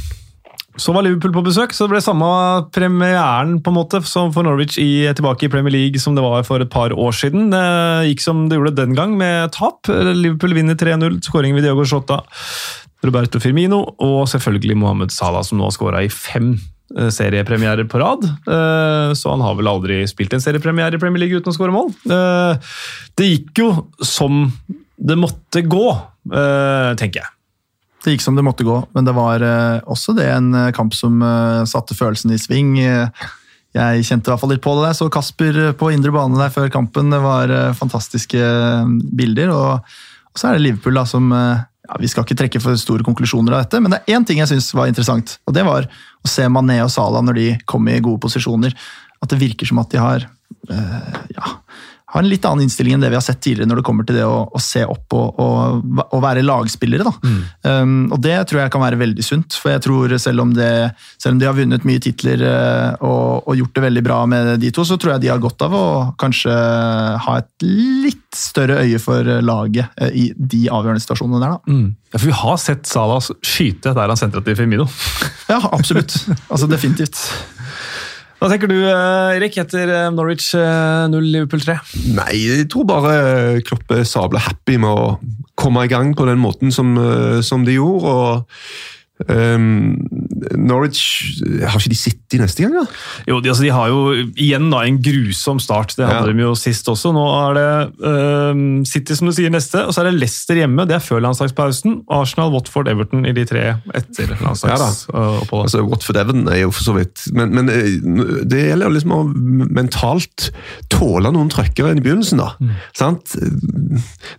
så var Liverpool på besøk, så det ble samme premieren på en måte som for Norwich i, tilbake i Premier League som det var for et par år siden. Det gikk som det gjorde den gang, med tap. Liverpool vinner 3-0. Skåring ved Diogo Shota, Roberto Firmino og selvfølgelig Mohammed Salah, som nå har skåra i fem seriepremierer på rad. Eh, så han har vel aldri spilt en seriepremiere i Premier League uten å skåre mål. Eh, det gikk jo som det måtte gå, tenker jeg. Det gikk som det måtte gå, men det var også det en kamp som satte følelsen i sving. Jeg kjente i hvert fall litt på det. Jeg så Kasper på indre bane der før kampen. Det var fantastiske bilder. Og så er det Liverpool da, som ja, Vi skal ikke trekke for store konklusjoner av dette, men det er én ting jeg syns var interessant. og Det var å ser Mané og Salah når de kommer i gode posisjoner. At det virker som at de har øh, ja, har en litt annen innstilling enn det vi har sett tidligere når det kommer til det å, å se opp og, og, og, være lagspillere. Mm. Um, og Det tror jeg kan være veldig sunt. for jeg tror Selv om, det, selv om de har vunnet mye titler uh, og, og, gjort det veldig bra med de to, så tror jeg de har godt av å kanskje ha et litt større øye for laget uh, i de avgjørende situasjonene der. Mm. Ja, for Vi har sett Salah skyte der han sentret til Firmino. ja, absolutt. Altså Definitivt. Hva tenker du, eh, Erik, etter eh, Norwich 0 eh, Liverpool 3? Nei, jeg tror bare Klopp er sabla happy med å komme i gang på den måten som, som de gjorde. og um, Norwich Har ikke de City neste gang, da? Jo, de, altså, de har jo igjen da en grusom start. Det hadde Ja. de jo sist også. Nå er det uh, City som du sier neste, og så er det Leicester hjemme. Det er før landslagspausen. Arsenal, Watford, Everton i de tre etter Ja landslagsoppholdet. Altså, Watford Even er jo for så vidt Men, men eh, det gjelder jo liksom å mentalt tåle noen trøkkere i begynnelsen, da. Sant?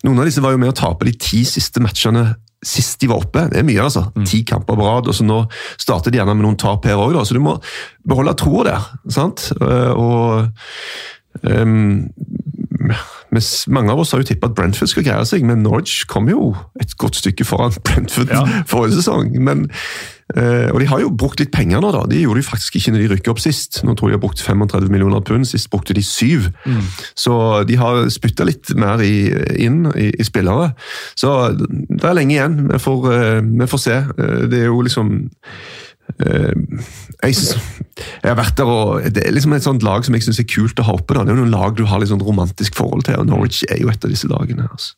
Noen av disse var jo med å tape de ti siste matchene sist de var oppe. Det er mye, altså. Ti kamper på rad. og så Nå starter de gjerne med noen tap her òg, så du må beholde troa der. sant? Eh, Og um, mange av oss har jo tippa at Brentford skal greie seg, men Norwich kom jo et godt stykke foran Brentford Ja. forrige sesong. Men, og de har jo brukt litt penger nå, da. De gjorde de faktisk ikke når de rykket opp sist. Nå tror jeg de har brukt 35 millioner pund, sist brukte de syv. Så de har spytta litt mer i, inn i, i spillere. Så det er lenge igjen. Vi får, eh, vi får se. Eh, Det er jo liksom Eh, jeg, jeg har vært der og Det er liksom et sånt lag som jeg syns er kult å ha oppe. Da. Det er jo noen lag du har litt sånn romantisk forhold til, og Norwich er jo et av disse lagene. Altså.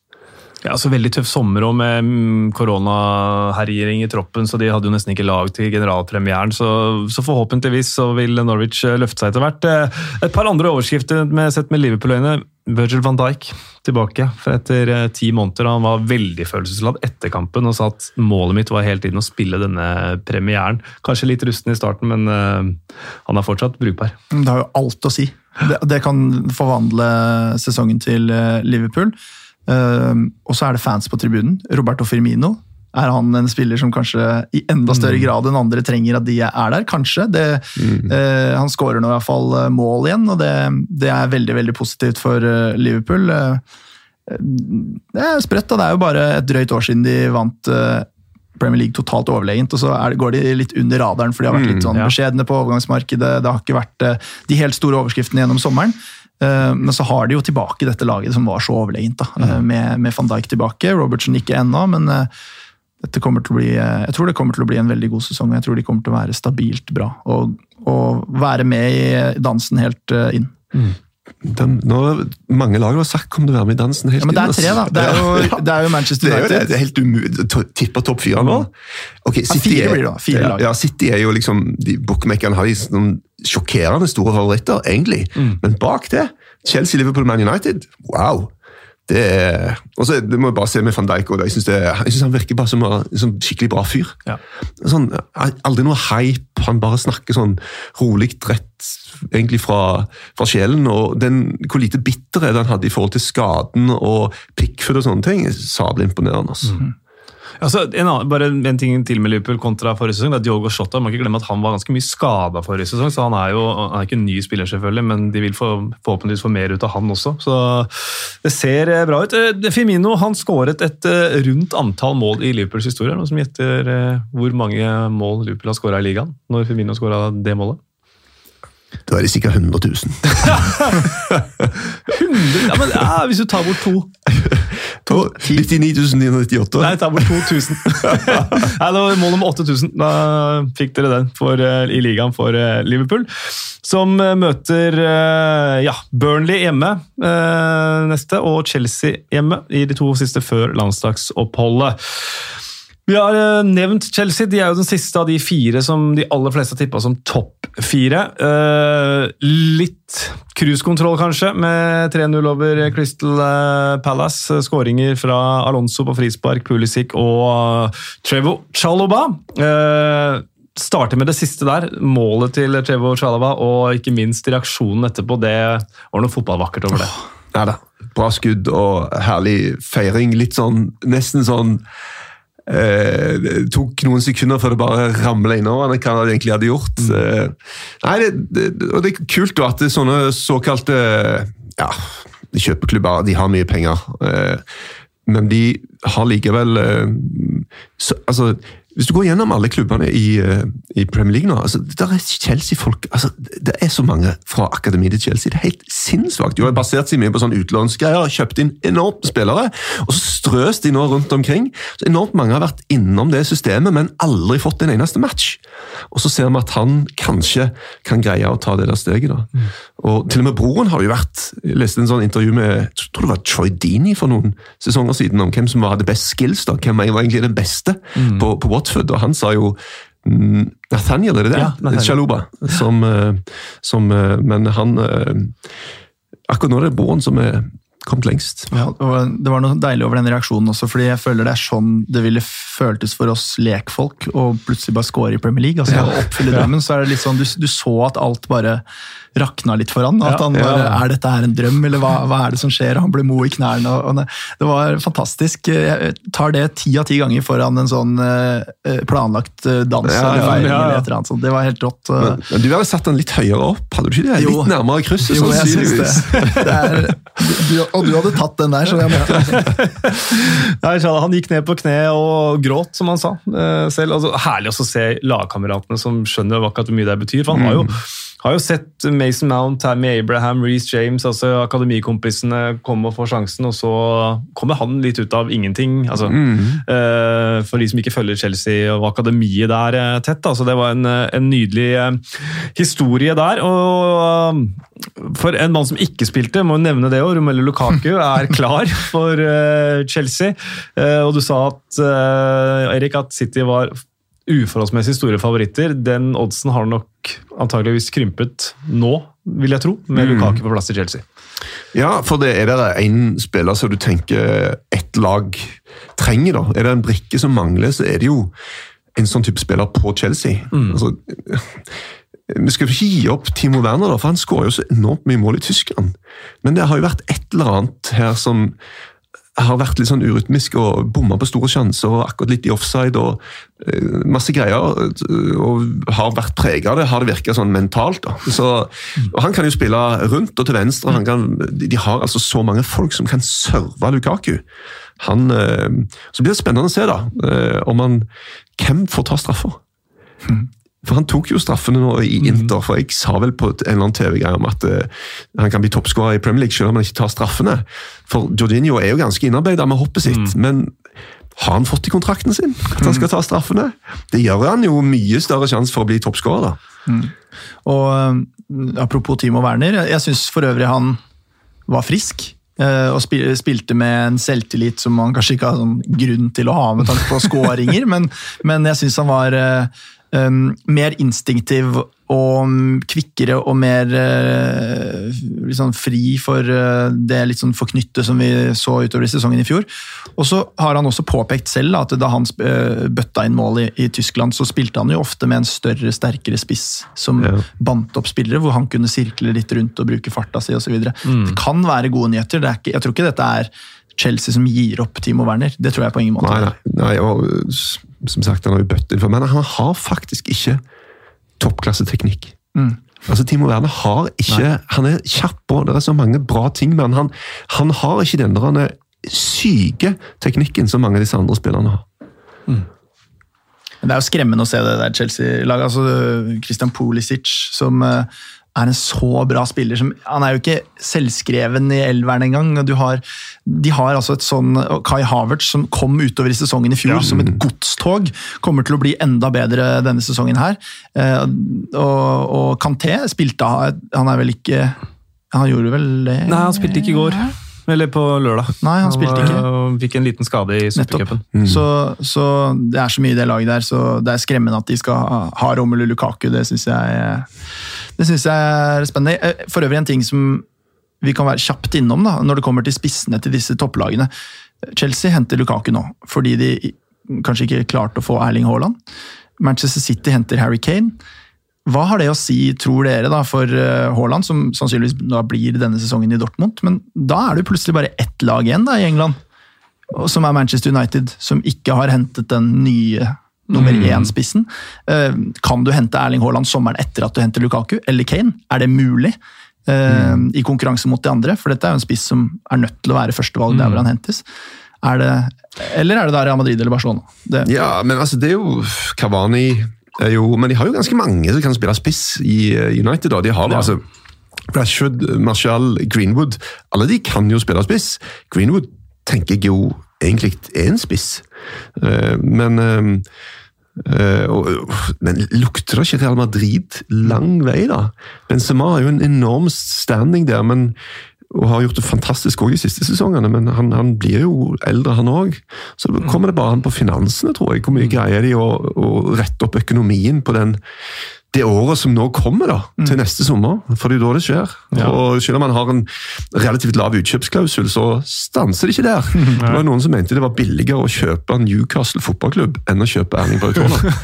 Ja, altså Veldig tøff sommer og med koronaherjering koronaherjing i troppen, så de hadde jo nesten ikke lag til generalpremieren. Så, så forhåpentligvis så vil Norwich eh, løfte seg etter hvert. Eh, Et par andre overskrifter med, sett med Liverpool-øyne. Virgil van Dijk tilbake for etter eh, ti måneder. Han var veldig følelsesladd etter kampen og sa at målet mitt var hele tiden å spille denne premieren. Kanskje litt rusten i starten, men han er fortsatt brukbar. Det har jo alt å si. Det, det kan forvandle sesongen til Liverpool. Eh, og så er det fans på tribunen. Roberto Firmino. Er han en spiller som kanskje i enda større grad enn andre trenger at de er der? Kanskje. Det, eh, han skårer nå i hvert fall eh, mål igjen, og det, det er veldig veldig positivt for eh, Liverpool. Det er sprøtt, da. Det er jo bare et drøyt år siden de vant Premier League totalt overlegent, og så det- går de litt under radaren, for de har vært litt sånn beskjedne på overgangsmarkedet. Det har ikke vært de helt store overskriftene gjennom sommeren. Eh, Men så har de jo tilbake dette laget som var så overlegent, da, eh, med, med van Dijk tilbake. Robertson ikke ennå, men eh, dette kommer til å bli, jeg tror det kommer til å bli en veldig god sesong. Jeg tror de kommer til å være stabilt bra og, og være med i dansen helt inn. inn. Den, nå, mange lag har sagt 'kom du være med i dansen helt Ja, men det er tre, da. altså. Det er jo, Ja. det er jo Manchester Det er jo det. United. Det er helt umulig Tipper tippe topp fire nå. Ok, City fire er- blir det da, fire lag. Ja, City er jo liksom de Bookmakerne har de sånn sjokkerende store favoritter, egentlig. Mm. Men bak det, Chelsea, Liverpool, Man United, wow! Det er, og så det må jeg bare se med van Dijk. og Jeg syns han virker bare som en sånn skikkelig bra fyr. Ja. Sånn, aldri noe hype, han bare snakker sånn rolig rett egentlig fra, fra sjelen. og den, Hvor lite bitterhet han hadde i forhold til skaden og Pickford og sånne ting, sabelig imponerende. Altså. Altså, en annen, bare en ting til med Liverpool kontra forrige sesong. det er Diogo Shota, kan ikke glemme at Han var ganske mye skada forrige sesong, så han er jo han er ikke en ny spiller, selvfølgelig, men de vil få, forhåpentligvis få mer ut av han også. Så det ser eh, bra ut. Eh, Firmino han skåret et eh, rundt antall mål i Liverpools historie. Noen som gjetter hvor mange mål Liverpool har skåra i ligaen når Firmino skåra det målet? Det var sikkert 100 000. 100? Ja, men ja, Hvis du tar bort to. Og 99 998. Nei, ta bort 2000. Nei, det var mål nummer 8000. Da fikk dere den for, eh, i ligaen for eh, Liverpool. Som eh, møter ja, Burnley hjemme neste, og Chelsea hjemme i de to siste før landslagsoppholdet. Vi har eh, nevnt Chelsea. De er jo den siste av de fire som de aller fleste har tippa som topp fire. Eh, litt cruisekontroll, kanskje, med 3-0 over Crystal eh, Palace. Skåringer fra Alonso på frispark, Pulisic og Trevo Chaloba. Starter med det siste der. Målet til Trevo Chalaba og ikke minst reaksjonen etterpå. Det var noe fotballvakkert over det. Ja da. Bra skudd og herlig feiring. Litt sånn Nesten sånn eh, Det tok noen sekunder før det bare ramla innover hva han egentlig hadde gjort. Eh, nei, det, det, og det er kult da at det er sånne såkalte ja, kjøpeklubber de har mye penger. Eh, men de har likevel så, altså, Hvis du går gjennom alle klubbene i, eh, i Premier League nå altså, der er Chelsea-folk altså, Det er så mange fra akademiet til Chelsea. Det er helt sinnssvakt. De har basert seg mye på sånn utlånsgreier, kjøpt inn enormt spillere, og så strøs de nå rundt omkring. Så Enormt mange har vært innom det systemet, men aldri fått en eneste match. Og så ser vi at han kanskje kan greie å ta det der steget. da. Og Til og med broren har jo vært Jeg leste en sånn intervju med jeg tror det var Troy Dini for noen sesonger siden om hvem som hadde best skills. da, Hvem var egentlig den beste på, på Watford. Og Han sa jo mm, Nathaniel, er det det? Ja, Nathaniel. Chaluba. Som, eh, som eh, Men han eh, Akkurat nå er det Boren som er kommet lengst. Ja, og det var noe deilig over den reaksjonen også, fordi jeg føler det er sånn det ville føltes for oss lekfolk å plutselig bare score i Premier League. altså Ja. oppfylle drømmen, så er det litt sånn, du, du så at alt bare rakna litt for han. At han ja. bare, Er dette her en drøm, eller hva, hva er det som skjer? Han ble mo i knærne. Og, og det, var fantastisk. Jeg tar det ti av ti ganger foran en sånn eh, planlagt eh, dans Ja, eller ja, feiring. ja, ja. eller et eller annet sånt. Det var helt rått. Men, men du hadde satt den litt høyere opp, hadde du ikke det? Jo. Litt nærmere krysset, Jo, jeg syns sannsynligvis. det. det er, du, og du hadde tatt den der, så jeg måtte Nei, han gikk ned på kne og gråt, som han sa eh, selv. Altså, herlig også å se lagkameratene som skjønner akkurat hvor mye det betyr. For han har jo, har jo sett Mason Mount, Tammy Abraham, Reece James, altså akademikompisene komme og få sjansen, og så kommer han litt ut av ingenting. Altså, eh, for de som ikke følger Chelsea og akademiet der eh, tett. Altså, det var en, eh, en nydelig historie der. og For en mann som ikke spilte, må jo nevne det òg, Romelu Lukaku er klar for Chelsea. Og du sa at Erik, at City var uforholdsmessig store favoritter. Den oddsen har nok antageligvis krympet nå, vil jeg tro, med Lukaku på plass i Chelsea. Ja, for det er det en spiller som du tenker ett lag trenger, da. Er det en brikke som mangler, så er det jo en sånn type spiller på Chelsea. Altså, vi skal ikke gi opp Timo Werner, da, for han skårer jo så enormt mye mål i Tyskland. Men det har jo vært et eller annet her som har vært litt sånn urytmisk og bomma på store sjanser og akkurat litt i offside og eh, masse greier. Og har vært prega av det, har det virka sånn mentalt. da. Så, og Han kan jo spille rundt og til venstre. Han kan, de har altså så mange folk som kan serve Lukaku. Han, eh, så blir det spennende å se da, eh, om han, hvem får ta straffer. For Han tok jo straffene nå i Inter, for jeg sa vel på en eller annen TV-greie om at uh, han kan bli toppskårer i Premier League selv om han ikke tar straffene. For Jorginho er jo ganske innarbeida med hoppet sitt, men har han fått i kontrakten sin at han skal ta straffene? Det gjør han jo mye større sjanse for å bli toppskårer. da. Og øh, apropos Timo Werner, jeg, syns for øvrig han var frisk. øh, Og spilte med en selvtillit som man kanskje ikke har sånn grunn til å ha med tanke på skåringer, men, men jeg syns han var mer instinktiv og mm, kvikkere og mer sånn fri for øh, det litt sånn forknyttet som vi så utover i sesongen i fjor. Og så har han også påpekt selv da, at da han øh, bøtta inn mål i, i Tyskland, så spilte han jo ofte med en større, sterkere spiss som Ja. bandt opp spillere, hvor han kunne sirkle litt rundt og bruke farta si osv. Det kan være gode nyheter. Det er ikke, jeg tror ikke dette er Chelsea som gir opp Timo Werner. Det tror jeg på ingen måte. Nei, nei, nei som sagt, han har jo bøtt innfor, men han har faktisk ikke toppklasseteknikk. Mm. Altså, Timo Werner har ikke Han er kjapp og det er så mange bra ting, men han, han har ikke den der han er syke teknikken som mange av disse andre spillerne har. Mm. Det er jo skremmende å se det der Chelsea-laget. altså Christian Pulisic, som eh, er en så bra spiller. Som, han er jo ikke selvskreven i elveren engang. Du har, de har altså et sånn Kai Havertz, som kom utover i sesongen i fjor som et godstog, kommer til å bli enda bedre denne sesongen her. Eh, Og, og Kanté spilte Han er vel ikke Han gjorde vel det? Nei, han spilte ikke i går. Eller på lørdag. Nei, han spilte ikke. Og fikk en liten skade i supercupen. Mm. Så, så det er så mye i det laget der, så det er skremmende at de skal ha, ha Romelu Lukaku. Det syns jeg, det synes jeg er spennende. Eh, For øvrig en ting som vi kan være kjapt innom da, når det kommer til spissene til disse topplagene. Chelsea henter Lukaku nå, fordi de kanskje ikke klarte å få Erling Haaland. Manchester City henter Harry Kane. Hva har det å si, tror dere, da, for eh, Haaland, som sannsynligvis da blir denne sesongen i Dortmund? Men da er det jo plutselig bare ett lag igjen da, i England som er Manchester United, som ikke har hentet den nye nummer én-spissen. Eh, Kan du hente Erling Haaland sommeren etter at du henter Lukaku eller Kane? Er det mulig? Mm. I konkurranse mot de andre, for dette er jo en spiss som er nødt til å være førstevalg der hvor han hentes. Er det, eller er det da Real Madrid eller Barcelona? Det, Ja, men altså, det er jo Cavani er jo, Men de har jo ganske mange som kan spille spiss i eh, United. da. De har Ja. altså Rashford, Martial, Greenwood. Alle de kan jo spille spiss. Greenwood tenker jeg jo egentlig er en spiss. Eh, Men eh, eh, Men lukter det ikke Real Madrid lang vei, da? Benzema har jo en enorm standing der, men og har gjort det fantastisk også de siste sesongene, men han, han blir jo eldre, han òg. Så kommer det bare an på finansene, tror jeg. Hvor mye greier de å, å rette opp økonomien på den det året som nå kommer, da, til neste sommer. For det er jo da det skjer. Ja. Og Selv om man har en relativt lav utkjøpsklausul, så stanser det ikke der. Det var noen som mente det var billigere å kjøpe Newcastle fotballklubb enn å kjøpe Erling Braut Haaland.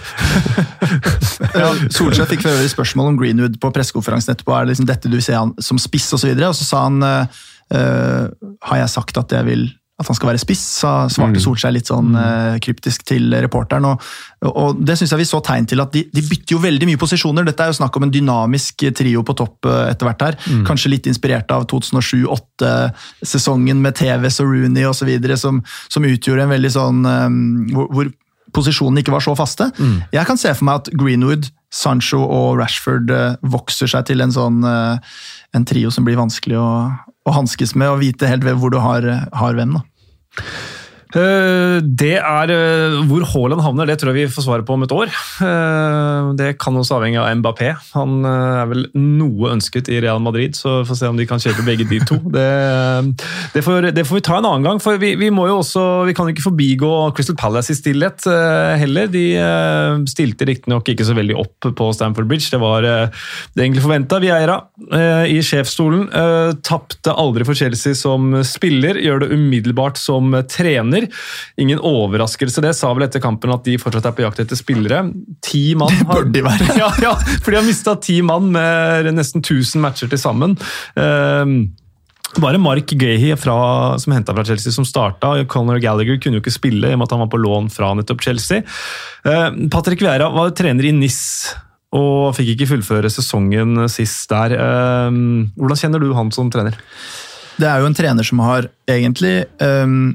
Ja, Solskjær fikk for øvrig spørsmål om Greenwood på pressekonferansen etterpå. Er det liksom dette du ser han som spiss? Og, så videre? og så sa han uh, Har jeg sagt at jeg vil at han skal være spiss, sa, svarte Mm. Solskjær litt sånn uh, kryptisk til reporteren. Og, og det syns jeg vi så tegn til at de, de bytter jo veldig mye posisjoner. Dette er jo snakk om en dynamisk trio på topp uh, etter hvert her. Kanskje litt inspirert av 2007-2008-sesongen med TVs og Rooney osv., som, som utgjorde en veldig sånn um, hvor, hvor posisjonene ikke var så faste. Jeg kan se for meg at Greenwood, Sancho og Rashford eh, vokser seg til en sånn eh, en trio som blir vanskelig å, å hanskes med, og vite helt hvor du har, har hvem. da. Eh, Det er eh, Hvor Haaland havner, det tror jeg vi får svaret på om et år. Eh, Det kan også avhenge av Mbappé. Han er vel noe ønsket i Real Madrid, så vi får se om de kan kjøpe begge de to. Det, det, får, det får vi ta en annen gang, for vi, vi må jo også Vi kan ikke forbigå Crystal Palace i stillhet heller. De stilte riktignok ikke så veldig opp på Stamford Bridge, det var det egentlig forventa. Vieira i sjefsstolen. Tapte aldri for Chelsea som spiller, gjør det umiddelbart som trener. Ingen overraskelse, det sa vel etter kampen at de fortsatt er på jakt etter spillere. Ti mann har, bør de være. ja, ja, for de har mista ti mann med nesten 1000 matcher til sammen. Eh, bare Mark fra, som henta fra Chelsea, som starta. Conor Gallagher kunne jo ikke spille i og med at han var på lån fra nettopp Chelsea. Uh, Patrick Vieira var trener i NIS og fikk ikke fullføre sesongen sist der. Eh, hvordan kjenner du han som trener? Det er jo en trener som har egentlig ehm,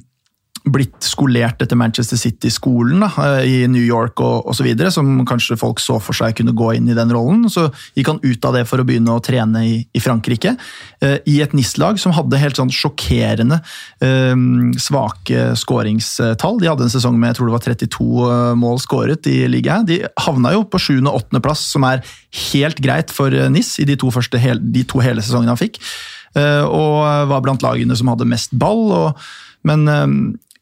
blitt skolert etter Manchester City-skolen eh, i New York og osv., som kanskje folk så for seg kunne gå inn i den rollen. Så gikk han ut av det for å begynne å trene i, i Frankrike, eh, i et NIS-lag som hadde helt sånn sjokkerende eh, svake skåringstall. De hadde en sesong med jeg tror det var 32 eh, mål skåret i ligaen. De havna jo på 7. og 8. plass, som er helt greit for eh, NIS i de to, første, de to hele sesongene han fikk. Eh, og var blant lagene som hadde mest ball. Og, men eh,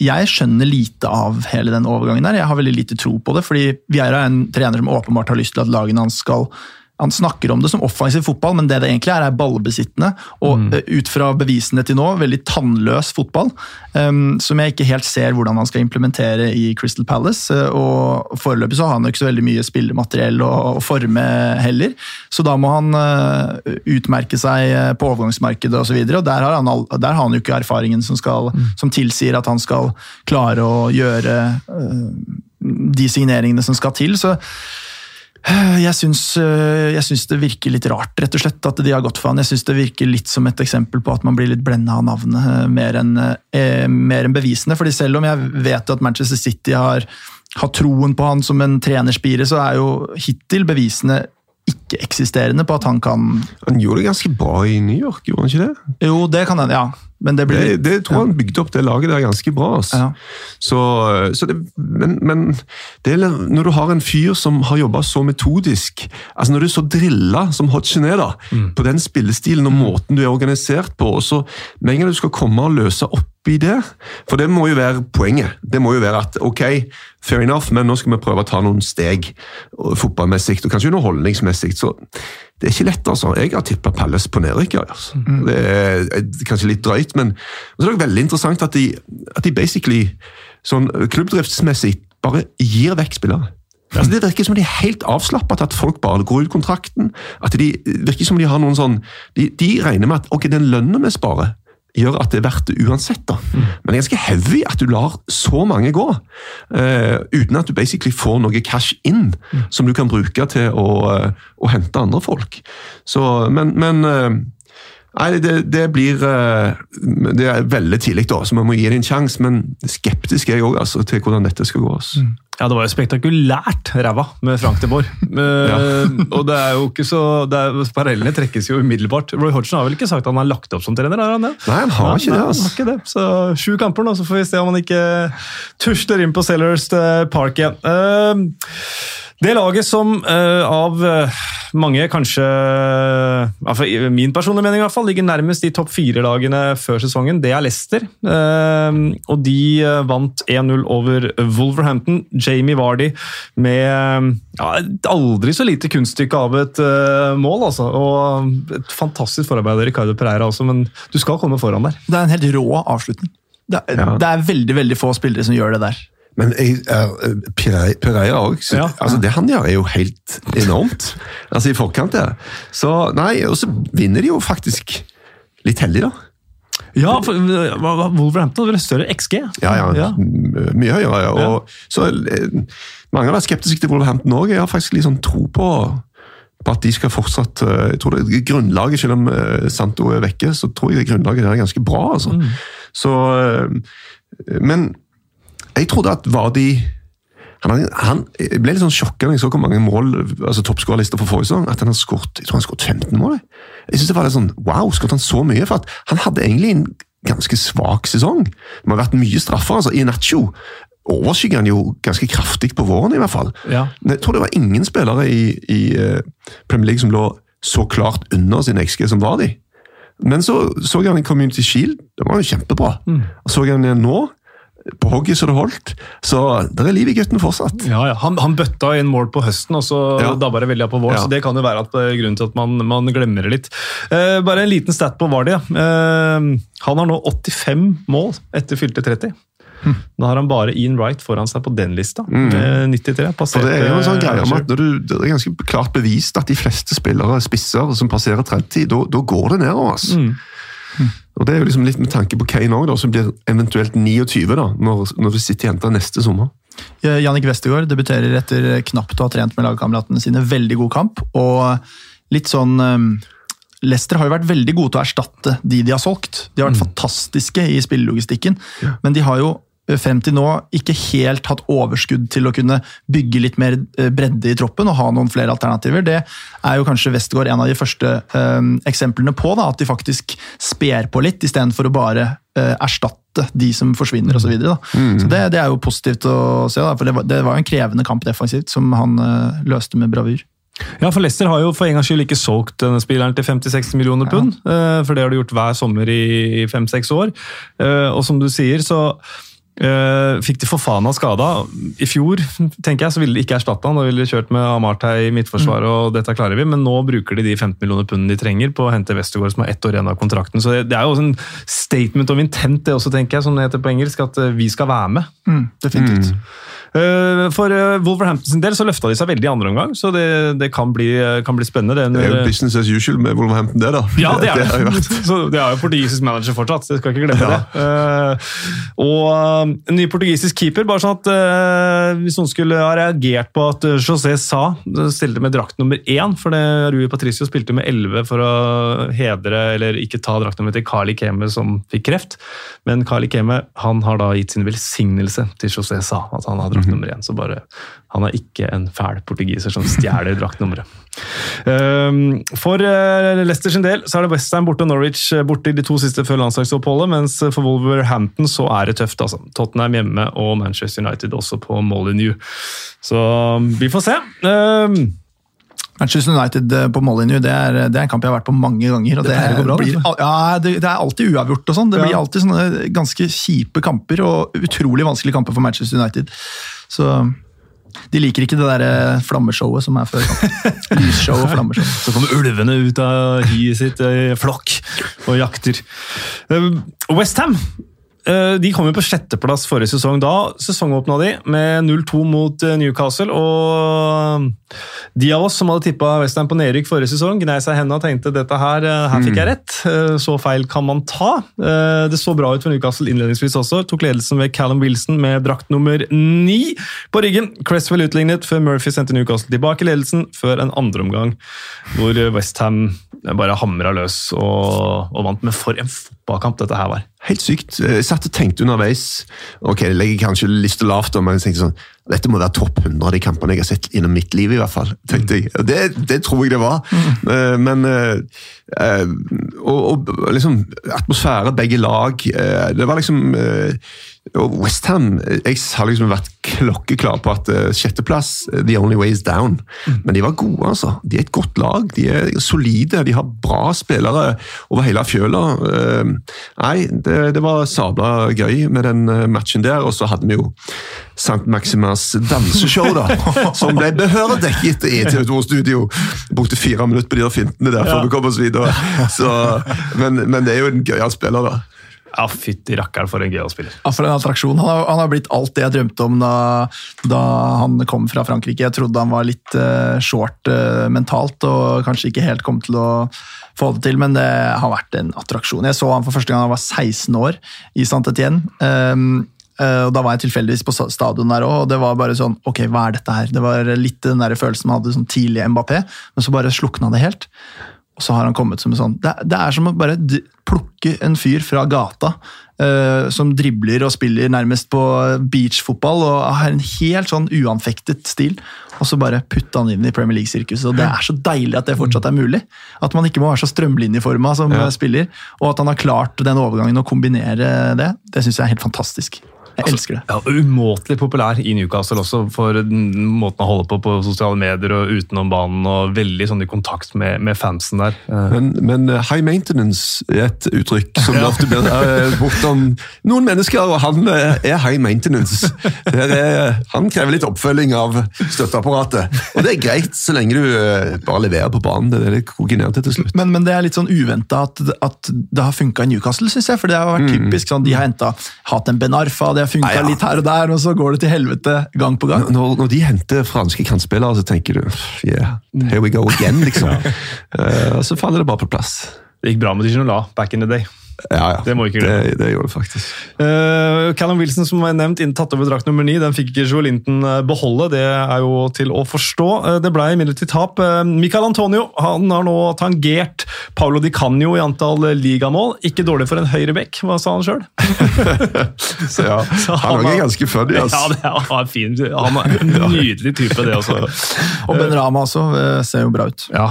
jeg skjønner lite av hele den overgangen der. Jeg har veldig lite tro på det, fordi Vieira er en trener som åpenbart har lyst til at lagene hans skal han snakker om det som offensiv fotball, men det det egentlig er, er ballbesittende. Og mm. ut fra bevisene til nå, veldig tannløs fotball. Um, som jeg ikke helt ser hvordan han skal implementere i Crystal Palace. eh, og Foreløpig så har han jo ikke så veldig mye spillemateriell å, å forme heller. Så da må han uh, utmerke seg eh, på overgangsmarkedet osv. Og, så og der har, han all, der har han jo ikke erfaringen som, skal, som tilsier at han skal klare å gjøre uh, de signeringene som skal til. så øh, jeg syns det virker litt rart, rett og slett, at de har gått for han. Jeg syns det virker litt som et eksempel på at man blir litt blenda av navnet, øh, mer enn eh, mer enn bevisene. fordi selv om jeg vet at Manchester City har, har troen på han som en trenerspire, så er jo hittil bevisene ikke-eksisterende på at han kan Han gjorde det ganske bra i New York, gjorde han ikke det? Jo, det kan han, ja. Men det blir Det, det tror jeg han bygde opp det laget der ganske bra. Altså. Ja. Så, så det, men, men det når du har en fyr som har jobba så metodisk altså Når du er så drilla som Hodgson er, da, på den spillestilen og måten du er organisert på og så Med en gang du skal komme og løse opp i det For det må jo være poenget. Det må jo være at ok, fair enough, men nå skal vi prøve å ta noen steg fotballmessig og kanskje underholdningsmessig. Så det er ikke lett, altså. Jeg har tippa Palace på nedrykk. Altså. Det er eh, kanskje litt drøyt, men så er det veldig interessant at de, at de basically, sånn klubbdriftsmessig, bare gir vekk spillere. Altså, det virker som de er helt avslappa til at folk bare går ut kontrakten. At de virker som de har noen sånn De, de regner med at ok, den lønna vi sparer, gjør at det er verdt det uansett. da. Men det er ganske heavy at du lar så mange gå, uh, uten at du basically får noe cash inn som du kan bruke til å, eh, å hente andre folk. Så, men, men eh, Nei, det, det blir eh, Det er veldig tidlig, da, så vi må gi det en sjanse. Men skeptisk er jeg òg altså, til hvordan dette skal gå. Altså. Ja, det var jo spektakulært ræva med Frank de Boer. ja. og det er jo ikke så er, Parallellene trekkes jo umiddelbart. Roy Hodgson har vel ikke sagt at han har lagt opp som trener? har han det? Nei, han har ikke det. Altså. har ikke det. Så sju kamper nå, så får vi se om han ikke tusler inn på Sellers Park igjen. Eh, Det laget som uh, av uh, mange kanskje uh, I min personlige mening i hvert fall, ligger nærmest de topp fire-lagene før sesongen, det er Leicester. og de vant 1-0 over Wolverhampton. Jamie Vardy med ja, et aldri så lite kunststykke av et mål, altså. Og et fantastisk forarbeid av Ricardo Pereira også, men du skal komme foran der. Det er en helt rå avslutning. Det er, ja. det er veldig, veldig få spillere som gjør det der. Men jeg, er, Pereira òg. Ja. Altså, det han gjør, er jo helt enormt. altså I forkant der. Så nei, Og så vinner de jo faktisk litt heldig, da. Ja, for Wolverhampton hadde større XG? Ja, ja, ja. Mye høyere. ja. Og, så eh, Mange har vært skeptiske til Wolverhampton òg. Jeg har faktisk litt sånn tro på, på at de skal fortsatt eh, jeg tror det Grunnlaget, selv om Santo er vekke, så tror jeg det grunnlaget der er ganske bra. altså. Mm. Så, Men jeg trodde at Vardi han, han ble litt sånn sjokka når jeg så hvor mange mål altså toppskårerlister for forrige sesong. At han har skåret jeg tror han skåret 15 mål. Jeg synes det var litt sånn, Wow, skåret han så mye? For at han hadde egentlig en ganske svak sesong. Det har vært mye straffer. altså I Nacho overskygger han jo ganske kraftig på våren, i hvert fall. Ja. Jeg tror det var ingen spillere i, i uh, Premier League som lå så klart under sin XG som var de. Men så så jeg han i Community Shield, det var jo kjempebra. Mm. Og så jeg han nå på hogget så det holdt. Så det er liv i gutten fortsatt. Ja, ja. Han, han, bøtta inn mål på høsten, og så ja. dabba det veldig av på våren. Ja. Så det kan jo være at, uh, grunnen til at man, man glemmer det litt. Eh, bare en liten stat på Vardy. Eh, han har nå 85 mål etter fylte 30. Hm. Da har han bare Ian Wright foran seg på den lista. Mm. 93. Passert, det er jo en sånn greie om at du, Det er ganske klart bevist at de fleste spillere, spisser, som passerer 30, da går det nedover. Altså. Mm. Og Det er jo liksom litt med tanke på Kane òg, som blir eventuelt 29 da, når, når i enten neste sommer. Jannik Westergaard debuterer etter knapt å ha trent med lagkameratene sine. Veldig god kamp. og litt sånn um, Leicester har jo vært veldig gode til å erstatte de de har solgt. De har vært mm. fantastiske i spillelogistikken, ja. men de har jo frem til nå ikke helt hatt overskudd til å kunne bygge litt mer eh, bredde i troppen og ha noen flere alternativer. Det er jo kanskje Westgård en av de første eh, eksemplene på. Da, at de faktisk sper på litt, istedenfor å bare eh, erstatte de som forsvinner osv. Så, videre, mm. så det, det, er jo positivt å se, da, for det var, det var en krevende kamp defensivt som han eh, løste med bravur. Ja, for Leicester har jo for en gangs skyld ikke solgt denne spilleren til 50-60 millioner pund. Ja. For det har de gjort hver sommer i fem-seks år. Og som du sier, så fikk de Fofana skada. I fjor tenker jeg, så ville de ikke erstatta han, da ville de kjørt med Amartey i midtforsvaret, mm. og dette klarer vi, men nå bruker de de 15 millioner pundene de trenger på å hente Westergård, som har ett år igjen av kontrakten. Så det, det er jo en statement of intent, det også, tenker jeg, som det heter på engelsk, at uh, vi skal være med. Mm, definitivt. Mm. Eh, for eh, Wolverhampton sin del så løfta de seg veldig i andre omgang, så det, det kan, bli, kan, bli, spennende. Det, er jo business as usual med Wolverhampton, det, da. Ja, det er det. det, så det er jo portugisisk manager fortsatt, så jeg skal ikke glemme ja. det. Og en ny portugisisk keeper, bare sånn at hvis noen skulle ha reagert på at José Sa stilte med drakt nummer én, for det Rui Patricio spilte med elleve for å hedre, eller ikke ta drakt nummer til Carli Keme som fikk kreft, men Carli Keme han har da gitt sin velsignelse til José Sa, at han har drakt nummer én. Så bare Han er ikke en fæl portugiser som stjeler draktnummeret. Um, for uh, Leicester sin del så er det Westham borte og Norwich eh, borte i de to siste før landslagsoppholdet, mens for Wolverhampton så er det tøft. altså. Tottenham hjemme og Manchester United også på Molyneux. Så um, vi får se. Um, Manchester United eh, på Molyneux det er, det er, en kamp jeg har vært på mange ganger. og Det, det, bra, blir, ja, det, det er alltid uavgjort. og sånn. Det ja. blir alltid sånne ganske kjipe kamper og utrolig vanskelige kamper for Manchester United. Så de liker ikke det der eh, flammeshowet som er før kampen. Lysshow og flammeshow. Så kommer ulvene ut av hiet sitt i flokk og jakter. Westham Eh, de kom jo på sjetteplass forrige sesong. Da sesongåpna de med 0-2 mot eh, Newcastle. og De av oss som hadde tippa Western på nedrykk forrige sesong, gnei seg i hendene og tenkte dette her, eh, her fikk jeg mm. rett. Så feil kan man ta. Det så bra ut for Newcastle innledningsvis også. Tok ledelsen ved Callum Wilson med drakt nummer ni på ryggen. Cresswell utlignet før Murphy sendte Newcastle tilbake i ledelsen før en andreomgang hvor Westham bare hamra løs og, og vant. Men for en fotballkamp dette her var! Helt sykt. Jeg satt og tenkte underveis ok, det legger kanskje lista lavt, men jeg tenkte sånn, dette må være topp 100 av de kampene jeg har sett gjennom mitt liv. i hvert fall, tenkte jeg. Det, det tror jeg det var. Mm. Men uh, og, og, liksom atmosfære, begge lag Det var liksom og og Westham Jeg har liksom vært klokkeklar på at sjetteplass, the only way is down. Mm. Men de var gode, altså. De er et godt lag. De er solide. De har bra spillere over hele fjøla. Nei, det, det, var sabla gøy med den matchen der. Og så hadde vi jo St. Maximas danseshow, da. som ble behørig dekket i TV2 Studio. Brukte fire minutter på de der fintene der før ja. vi kom oss videre. Så, men, men det er jo en gøyal spiller, da. Ja, fytti rakkeren for en gøyal spiller. Ja, for en attraksjon. Han har, han har, blitt alt det jeg drømte om da, da, han kom fra Frankrike. Jeg trodde han var litt uh, short uh, mentalt og kanskje ikke helt kom til å få det til, men det har vært en attraksjon. Jeg så han for første gang da han var 16 år i Saint Etienne. Um, og Da var jeg tilfeldigvis på stadion der òg, og det var bare sånn Ok, hva er dette her? Det var litt den der følelsen man hadde sånn tidlig Mbappé, men så bare slukna det helt. Og så har han kommet som en sånn Det, det er som å bare plukke en fyr fra gata uh, som dribler og spiller nærmest på beachfotball og har en helt sånn uanfektet stil, og så bare putte han inn i Premier League-sirkuset. og Det er så deilig at det fortsatt er mulig. At man ikke må være så strømlinjeforma som ja. spiller, og at han har klart den overgangen å kombinere det, det syns jeg er helt fantastisk. Jeg altså, elsker det. Ja, Umåtelig populær i Newcastle også, for måten å holde på på sosiale medier og utenom banen. og Veldig sånn i kontakt med, med fansen der. Eh. Men, men, eh, high maintenance er et uttrykk som ja. ofte blir uh, brukt om noen mennesker, og han er high maintenance. Er, han krever litt oppfølging av støtteapparatet. Og det er greit, så lenge du bare leverer på banen. Det er det koker ned til til slutt. Men, men, det er litt sånn uventa at, at, det har funka i Newcastle, syns jeg. For det har vært mm. typisk sånn, De har henta hatt en Ben Arfa, det funka ja, ja. litt her og der, og så går det til helvete gang på gang. Når, når de henter franske kantspillere, så tenker du yeah, here we go again, liksom. uh, så faller det bare på plass. Det gikk bra med Dijonola back in the day. Ja, ja. Det må ikke glemme. Det, det gjorde det faktisk. Uh, Callum Wilson, som var nevnt, tatt over drakt nummer ni, den fikk ikke Joe Linton eh, beholde. Det er jo til å forstå. Uh, det ble imidlertid tap. Uh, Michael Antonio han har nå tangert Paulo Di Canio i antall ligamål. Ikke dårlig for en høyrebekk, hva sa han sjøl? ja, han er ganske funny, altså. Ja, det er fin. Han er en nydelig type, det også. Og Ben Rama også ser jo bra ut. Ja,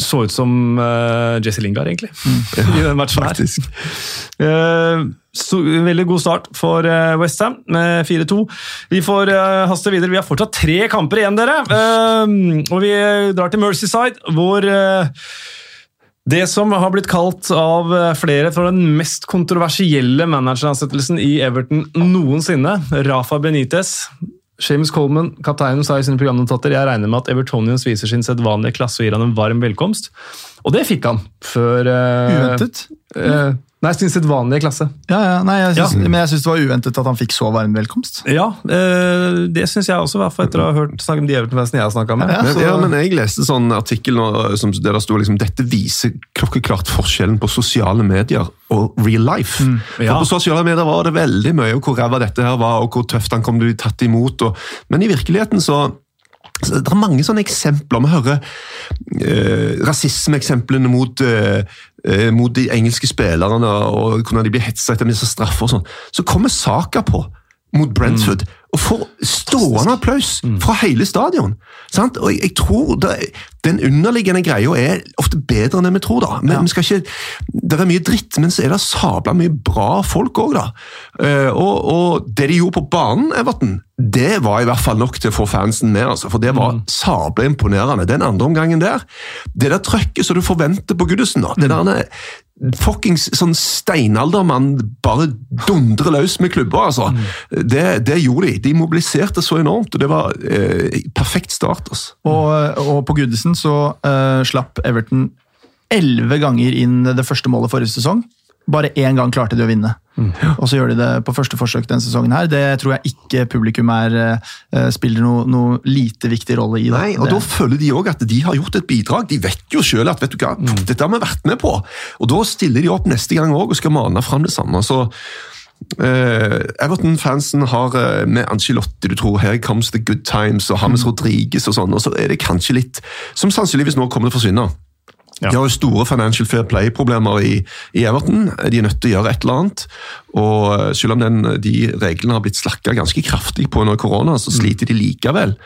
så ut som uh, Jesse Lingard, egentlig, mm. i den matchen her. Uh, så, veldig god start for Westham med 4-2. Vi får haste videre. Vi har fortsatt tre kamper igjen, dere. og vi drar til Mercyside, hvor det som har blitt kalt av flere for den mest kontroversielle manageransettelsen i Everton noensinne, Rafa Benitez, Shames Coleman, kapteinen, sa i sine programnotater jeg regner med at Evertonians viser sin sedvanlige klasse og gir han en varm velkomst. Og det fikk han før uh, Uventet? Uh, nei, sin sedvanlige klasse. Ja, ja, nei, jeg synes, ja. Men jeg syns det var uventet at han fikk så varm velkomst. Ja, eh, det syns jeg også, hvert fall etter å ha hørt snakke om de Everton-fansene jeg har snakka med. Ja, men, ja, men, jeg leste sånn artikkel som, der det sto liksom, dette viser klokkeklart forskjellen på sosiale medier og real life. Mm, ja. For På sosiale medier var det veldig mye om hvor ræva dette her var, og hvor tøft han kom til å bli tatt imot. Og, men i virkeligheten så så det er mange sånne eksempler. Vi hører eh, rasismeeksemplene mot, eh, eh, mot de engelske spillerne og hvordan de blir hetsa etter disse straffer. og sånn. Så kommer Saka på mot Brentford. Mm. Og får stående applaus mm. fra hele stadion. Sant? Og jeg, tror det, Den underliggende greia er ofte bedre enn det vi tror. da. Men ja. vi skal ikke, Det er mye dritt, men så er det sabla mye bra folk òg, da. Uh, og, og, det de gjorde på banen, Everton, det var i hvert fall nok til å få fansen med. altså, For det var mm. sabla imponerende. Den andre omgangen der, det der trøkket som du forventer på Goodison, da, det mm. der fuckings sånn steinaldermann bare dundrer løs med klubber, altså. Mm. Det, det, gjorde de. De mobiliserte så enormt, og det var eh, perfekt start. altså. Og, og på Gudesen så eh, slapp Everton elleve ganger inn det første målet forrige sesong. Bare én gang klarte de å vinne. Mm. Og så gjør de det på første forsøk denne sesongen. her. Det tror jeg ikke publikum er, uh, spiller noe, noe, lite viktig rolle i. Det. Nei, og Da føler de òg at de har gjort et bidrag. De vet jo sjøl at vet du hva, mm. dette har vi vært med på. Og Da stiller de opp neste gang òg og skal mane fram det samme. så Uh, Everton-fansen har uh, med Angelotti du tror Here comes the good times og James mm. Rodriguez og sånn, og så er det kanskje litt som sannsynligvis nå kommer til å forsvinne. Ja. De har jo store financial fair play-problemer i, i, Everton. De er nødt til å gjøre et eller annet. Og eh, Selv om den, de reglene har blitt slakka ganske kraftig på under korona, så mm. sliter de likevel.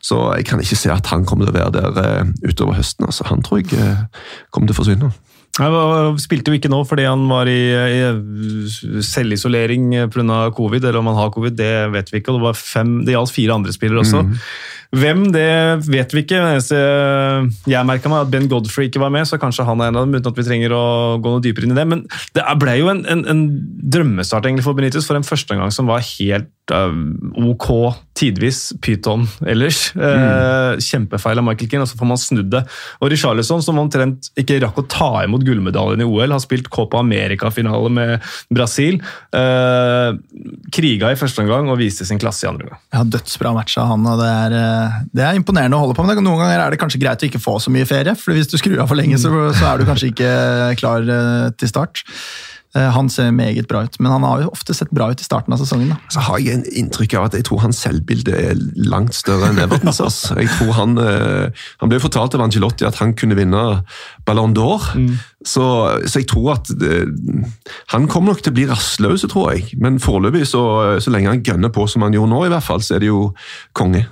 Så jeg kan ikke se at han kommer til å være der uh, utover høsten. Altså, han tror jeg uh, kommer til å forsvinne. Han spilte jo ikke nå fordi han var i, i selvisolering pga. covid, eller om han har covid, det vet vi ikke. og Det, var fem, det gjaldt fire andre spillere også. Hvem, det vet vi ikke. Jeg merka meg at Ben Godfrey ikke var med, så kanskje han er en av dem, uten at vi trenger å gå noe dypere inn i det. Men det ble jo en, en, en drømmestart egentlig for Benitez, for en førsteomgang som var helt ok tidvis, pyton ellers. Mm. kjempefeil av Michael Keane, og så får man snudd det. Og Richarlison, som omtrent ikke rakk å ta imot gullmedaljen i OL, har spilt Copa America-finale med Brasil. Eh, kriga i første omgang og viste sin klasse i andre omgang. Ja, Dødsbra match av han, og det er, eh, det er imponerende å holde på med. Noen ganger er det kanskje greit å ikke få så mye ferie, for hvis du skrur av for lenge, så, så er du kanskje ikke klar eh, til start. Eh, Han ser meget bra ut, men han har jo ofte sett bra ut i starten av sesongen. da. Så har jeg en inntrykk av at jeg tror hans selvbilde er langt større enn Evertons. Altså. Jeg tror Han eh, han ble fortalt av Angelotti at han kunne vinne Ballon d'Or. Så, så jeg tror at det, Han kommer nok til å bli rastløs, tror jeg. Men foreløpig, så, så lenge han gønner på som han gjorde nå, i hvert fall, så er det jo konge.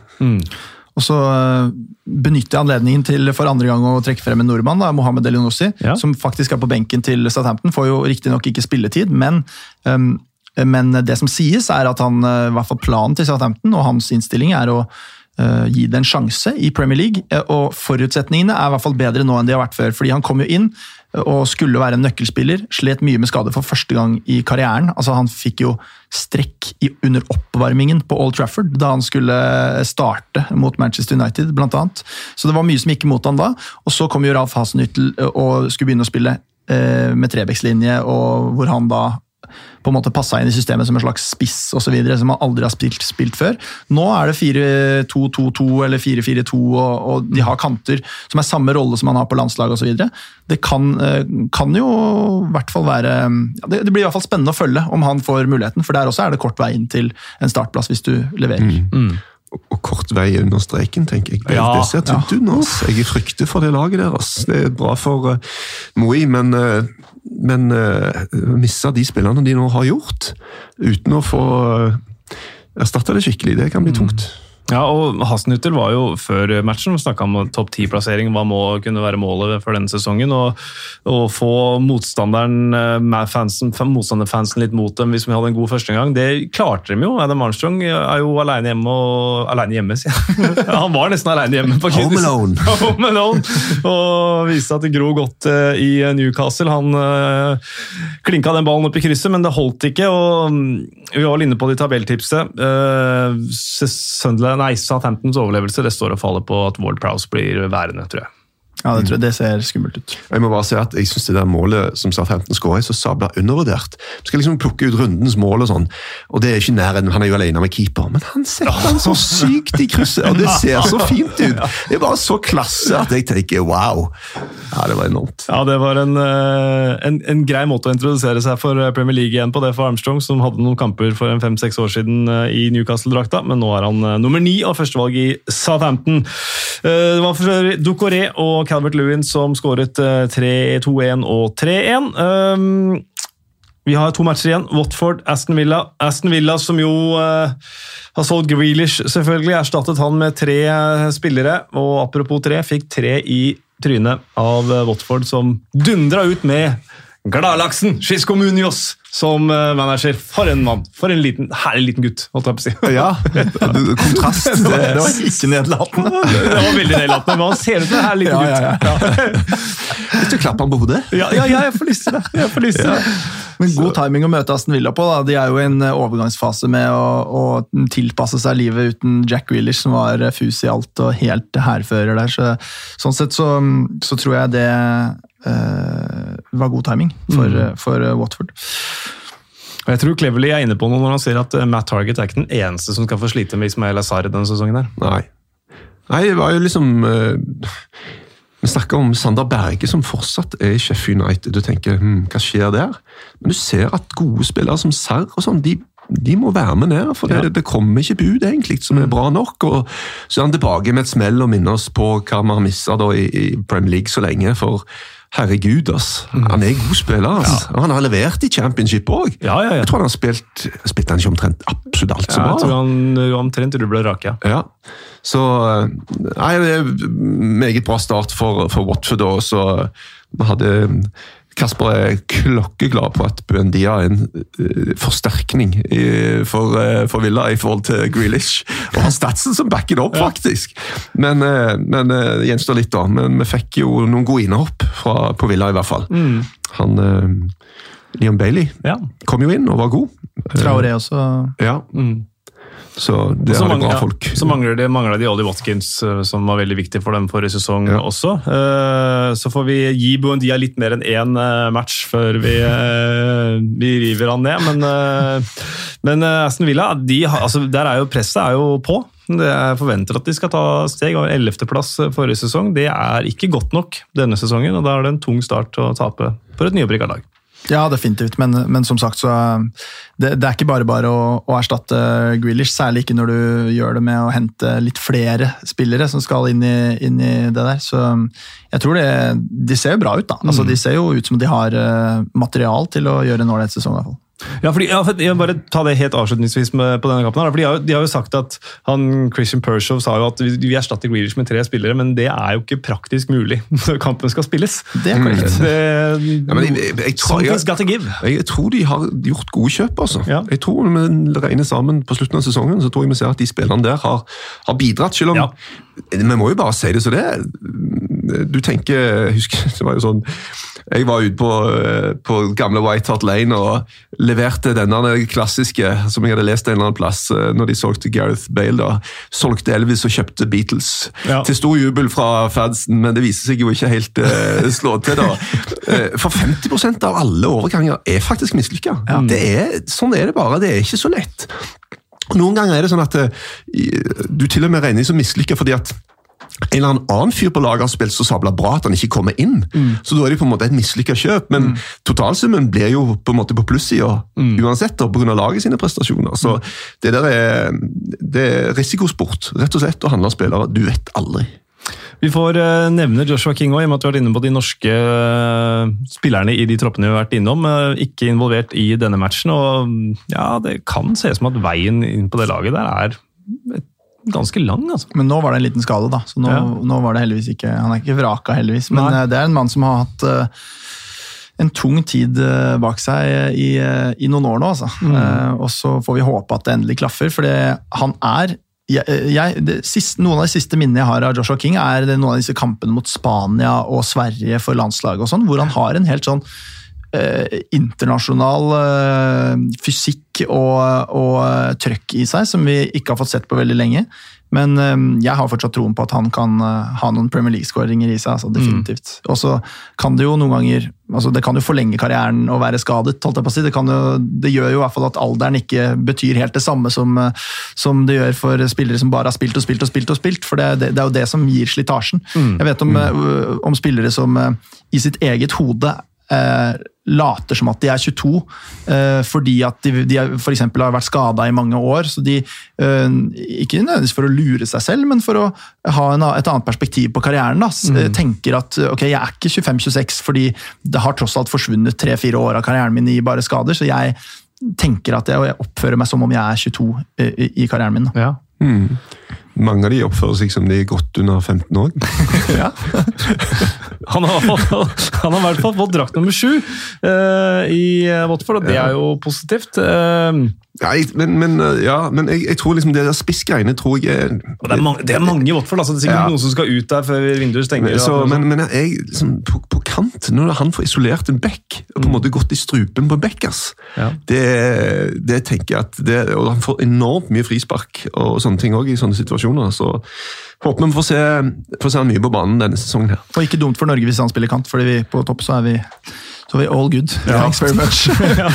Og så eh, benytter jeg anledningen til for andre gang å trekke frem en nordmann, da, Mohammed Elionossi, Ja. som faktisk er på benken til Southampton. Får jo riktignok ikke spilletid, men, um, men det som sies, er at han, eh, i hvert fall planen til Southampton og hans innstilling er å uh, gi det en sjanse i Premier League. og forutsetningene er i hvert fall bedre nå enn de har vært før. fordi han kom jo inn og skulle være en nøkkelspiller. Slet mye med skade for første gang i karrieren. Altså Han fikk jo strekk under oppvarmingen på Old Trafford da han skulle starte mot Manchester United, annet. Så det var mye som gikk imot han da. Og så kom jo Ralf Hasenhyttel og skulle begynne å spille eh, med Trebekslinje, og hvor han da på en måte passa inn i systemet som en slags spiss og så videre, som han aldri har spilt, spilt før. Nå er det 4-2-2-2 eller 4-4-2, og, og de har kanter som er samme rolle som han har på landslaget osv. Det kan, eh, kan jo i hvert fall være ja, det, det blir i hvert fall spennende å følge om han får muligheten, for der også er det kort vei inn til en startplass hvis du leverer. Og, og kort vei under streken, tenker jeg. Ja, det ser tynt ut nå. Jeg frykter for det laget der. Det er bra for uh, Moi, men, uh, men uh, misse de spillerne de nå har gjort, uten å få uh, erstatta det skikkelig, det kan bli tungt. Ja, og Hasnutel var jo før matchen snakka om topp ti-plassering, hva må kunne være målet for denne sesongen. Og, og få motstanderen, eh, fansen, motstanderfansen litt mot dem hvis vi hadde en god førstegang. Det klarte de jo. Adam Armstrong er jo alene hjemme. Og, alene hjemme, sier jeg. Han var nesten alene hjemme. på Home alone. Home alone. Og viste at det gro godt eh, i Newcastle. Han uh, klinka den ballen opp i krysset, men det holdt ikke. og mm, Vi var inne på det i tabelltipset. Sunderland, nei, Southamptons overlevelse det står og faller på at Ward Prowse blir værende, tror jeg. Ja, det tror jeg det ser skummelt ut. Jeg må bare si at jeg synes det der målet som Southampton skår er så sabla undervurdert. Vi skal liksom plukke ut rundens mål og sånn, og det er ikke nærheten. Han er jo alene med keeper, men han setter han så sykt i krysset, og det ser så fint ut! Det er bare så klasse at jeg tenker wow. Ja, det var enormt. Ja, Det var en, eh, en, en grei måte å introdusere seg for Premier League igjen på det for Armstrong, som hadde noen kamper for en fem-seks år siden eh, i Newcastle-drakta, men nå er han eh, nummer ni og førstevalg i Southampton. Eh, Det var for Ducoré og Calvert Lewin som skåret eh, 3-2-1 og 3-1. Um, Vi har to matcher igjen. Watford, Aston Villa. Aston Villa som jo uh, har solgt Grealish, selvfølgelig. Erstattet han med tre eh, spillere. Og apropos tre, fikk tre i trynet av eh, Watford, som dundra ut med gladlaksen Shisco Munoz som eh, manager. For en mann! For en liten, herlig liten gutt, holdt jeg på å si. Ja, kontrast. Det, det var ikke nedlatende. Det var veldig nedlatende, men han ser ut som en herlig liten Ja, ja, gutt. Hvis du klapper ham på hodet Ja, ja, ja, jeg får lyst til det. Jeg får lyst til det. Men god timing å møte Aston Villa på. da. De er jo i en eh, overgangsfase med å, å tilpasse seg livet uten Jack Grealish, som var eh, fus i alt og helt hærfører der. Så, sånn sett så, så tror jeg det eh, var god timing for, mm. for eh, Watford. Og Jeg tror Cleverly er inne på noe når han sier at eh, Matt Target er ikke den eneste som skal få slite med Ismael Azar denne sesongen. her. Nei. Nei, det var jo liksom uh, Vi snakker om Sander Berge, som fortsatt er i Sheffield United. Du tenker hm, hva skjer der? Men du ser at gode spillere som Serr og sånn, de, de må være med ned. For det, Ja. det kommer ikke bud egentlig som er bra nok. og Så er han tilbake med et smell og minner oss på hva vi har mista i, i Premier League så lenge. for Herregud, ass. Han er en god spiller. ass. Og han har levert i championship òg. Ja, ja, ja. Jeg tror han har spilt Spilte han ikke omtrent absolutt alt som Ja, bra? jeg tror han omtrent rubla rake. Ja. Ja, så eh, Nei, det er meget bra start for, for Watford. Og så hadde Kasper er klokkeglad på at Buendia er en uh, forsterkning i, for, uh, for, Villa i forhold til Grealish. Og har statsen som backer det opp, faktisk. Men, uh, men gjenstår litt, da. Men vi fikk jo noen gode innhopp fra, på Villa, i hvert fall. Mm. Han Leon Bailey ja. kom jo inn og var god. Traoré også. Ja. Mm. Så det er bra folk. Så mangler de, mangler de Ollie Watkins, eh, som var veldig viktig for dem forrige sesong ja. også. Uh, så får vi gi Buendia litt mer enn én uh, match før vi, vi, river han ned. Men, men Aston Villa, de, altså, der er jo presset er jo på. Er forventer at de skal ta steg. og Ellevteplass forrige sesong det er ikke godt nok denne sesongen. og Da er det en tung start å tape for et nyopprykka lag. Ja, definitivt, men, men, som sagt så det, det, er ikke bare bare å, å erstatte Grealish, særlig ikke når du gjør det med å hente litt flere spillere som skal inn i, inn i det der. Så jeg tror det, de ser jo bra ut, da. Altså, mm. De ser jo ut som de har uh, material til å gjøre en ålreit sesong. i hvert fall. Ja, fordi, ja, for jeg bare ta det helt avslutningsvis med, på denne kampen. Her, for de har, de har, jo sagt at han, Christian Pershaw sa jo at vi, vi erstatter Grealish med tre spillere, men det er jo ikke praktisk mulig når kampen skal spilles. Det er korrekt. Det, ja, jeg, jeg, jeg, tror, jeg, tror de har gjort gode kjøp. altså. Ja. Jeg tror Når vi regner sammen på slutten av sesongen, så tror jeg vi ser at de spillerne der har, har bidratt. selv om ja. Vi må jo bare si det så det er. Du tenker jeg husker, det var jo sånn jeg var ute på, eh, på gamle White Hart Lane og leverte denne klassiske som jeg hadde lest en eller annen plass eh, når de solgte Gareth Bale. da, Solgte Elvis og kjøpte Beatles. Ja. Til stor jubel fra fansen, men det viser seg jo ikke helt uh, slå til. da. For 50% av alle overganger er faktisk mislykka. Ja. Sånn er det bare. Det er ikke så lett. Noen ganger er det sånn at du til og med regner som mislykka fordi at en eller annen fyr på laget har spilt så sabla bra at han ikke kommer inn. Mm. Så da er det på en måte et mislykka kjøp, men mm. totalsummen blir jo på en måte på plussida mm. uansett, pga. laget sine prestasjoner. Så mm. det der er, det er risikosport, rett og slett, å handle spillere. Du vet aldri. Vi får uh, nevne Joshua King òg, i og med at vi har vært inne på de norske uh, spillerne i de troppene vi har vært innom. Uh, ikke involvert i denne matchen. og ja, Det kan se ut som at veien inn på det laget der er ganske lang. altså. Men nå var det en liten skade, da. så nå, ja. nå var det heldigvis ikke, Han er ikke vraka, heldigvis. Men Nei. Eh, det er en mann som har hatt en tung tid bak seg i, i, noen år nå. altså. Mm. og så får vi håpe at det endelig klaffer, for han er jeg, jeg, siste, noen av de siste minnene jeg har av Joshua King, er noen av disse kampene mot Spania og Sverige for landslaget, og sånn, hvor han har en helt sånn Eh, internasjonal eh, fysikk og, og eh, trøkk i seg, som vi ikke har fått sett på veldig lenge. Men jeg har fortsatt troen på at han kan ha noen Premier League-skåringer i seg. altså definitivt. Mm. Og så kan det jo noen ganger altså Det kan jo forlenge karrieren å være skadet. holdt jeg på å si. Det, jo, det, gjør jo i hvert fall at alderen ikke betyr helt det samme som, som, det gjør for spillere som bare har spilt og spilt og spilt. og spilt, For det, det, det er jo det som gir slitasjen. Mm. Jeg vet om, mm. om spillere som i sitt eget hode eh, later som at de er 22, eh, fordi at de, de for har vært skada i mange år. så de, eh, Ikke nødvendigvis for å lure seg selv, men for å ha en, et annet perspektiv på karrieren. Da. Mm. Tenker at ok, jeg er ikke 25-26 fordi det har tross alt forsvunnet tre-fire år av karrieren min i bare skader. så jeg tenker at jeg oppfører meg som om jeg er 22 i, i karrieren min. Ja. Mm. Mange av de oppfører seg som de er godt under 15 år. ja. han, har, han har i hvert fall fått drakt nummer sju uh, i Watford, og det er jo positivt. Uh, Nei, men, men, eh, ja, men jeg, jeg, tror liksom det der spissgreiene tror jeg er Det er mange, det er mange i Watford. Altså, det er sikkert ja. noen som skal ut der før vinduet stenger. Så, men, men, jeg, liksom, på, på, kant, når han får isolert en bekk, og på en mm. måte gått i strupen på bekk ja. det, det, tenker jeg at det, Og han får enormt mye frispark og sånne ting også, i sånne situasjoner. så Håper vi får se, får se han mye på banen denne sesongen. her. Og ikke dumt for Norge hvis han spiller kant, fordi vi på topp så er vi så vi all good. Ja. Thanks very much. ja.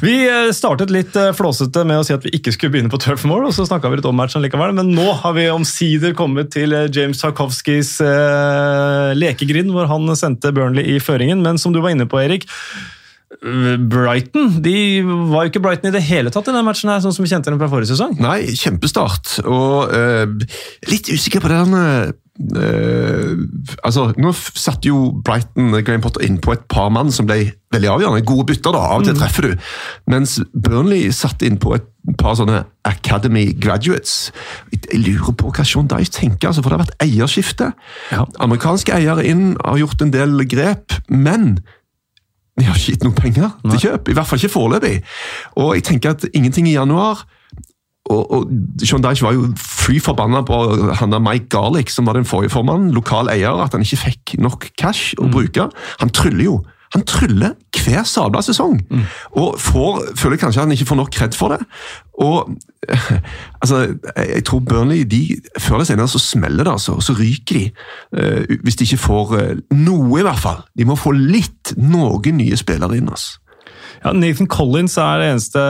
Vi eh, startet litt eh, flåsete med å si at vi ikke skulle begynne på Turfmore, og så snakka vi litt om matchen likevel, men nå har vi omsider kommet til eh, James Tarkovskis eh, lekegrind, hvor han sendte Burnley i føringen. Men som du var inne på, Erik, Brighton de var jo ikke Brighton i det hele tatt i denne matchen, her, sånn som vi kjente dem fra forrige sesong. Nei, kjempestart. Og uh, litt usikker på den Uh, altså, Nå satte jo Brighton Graham Potter inn på et par mann som ble veldig avgjørende. Gode bytter, da. Av og til mm. treffer du. Mens Burnley satte inn på et par sånne Academy graduates. jeg lurer på hva Sean Dyche tenker, altså, for det har vært eierskifte. Ja. Amerikanske eiere inn har gjort en del grep, men de har ikke gitt noe penger til kjøp. I hvert fall ikke foreløpig. Og jeg tenker at ingenting i januar og, og John Dyche var jo fly forbanna på han der Mike Garlick, som var den forrige formannen, lokal eier, at han ikke fikk nok cash å bruke. Han tryller jo. Han tryller hver sabla sesong, og får, føler kanskje han ikke får nok kred for det. Og altså, jeg tror Burnley de, Før eller senere så smeller det, altså, og så ryker de. Uh, hvis de ikke får uh, noe, i hvert fall. De må få litt, noen nye spillere inn. altså. Ja, Nathan Collins er det eneste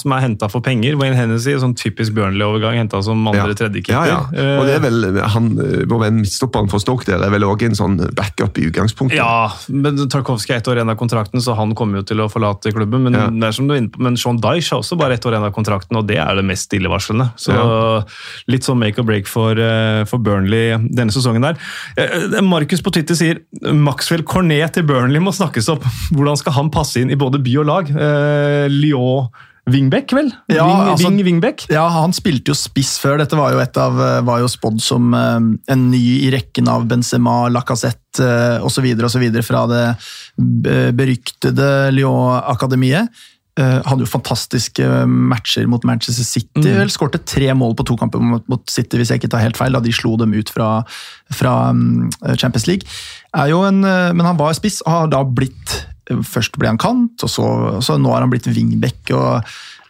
som er henta for penger. Wayne Hennessy, sånn typisk Burnley-overgang, henta som andre-tredje tredjekeeper. ja. ja. Og det er vel han, eh, Vår venn midtstopperen for Stoke der er vel også en sånn backup i utgangspunktet. Ja, men Tarkovskij er ett år igjen av kontrakten, så han kommer jo til å forlate klubben. Men, Ja. det er som du er inne på, men Sean Dyche har også bare ett år igjen av kontrakten, og det er det mest stillevarslende. Så Ja. litt sånn make or break for, eh, for Burnley denne sesongen der. Eh, Markus på Twitter sier Maxwell Cornet til Burnley må snakkes opp. Hvordan skal han passe inn i både by og lag? Eh, Lyon Wingbeck, vel? Ja, Wing, altså- Wing Wingbeck? Ja, han spilte jo spiss før. Dette var jo, av, var jo spådd som eh, en ny i rekken av Benzema, Lacassette eh, osv. osv. fra det beryktede Lyon-akademiet. Eh, hadde jo fantastiske matcher mot Manchester City. Vel skårte tre mål på to kamper mot, City, hvis jeg ikke tar helt feil, da de slo dem ut fra, fra mm, Champions League. Er jo en, eh, men han var spiss og har da blitt Først ble han kant, og så, så nå har han blitt wingback. og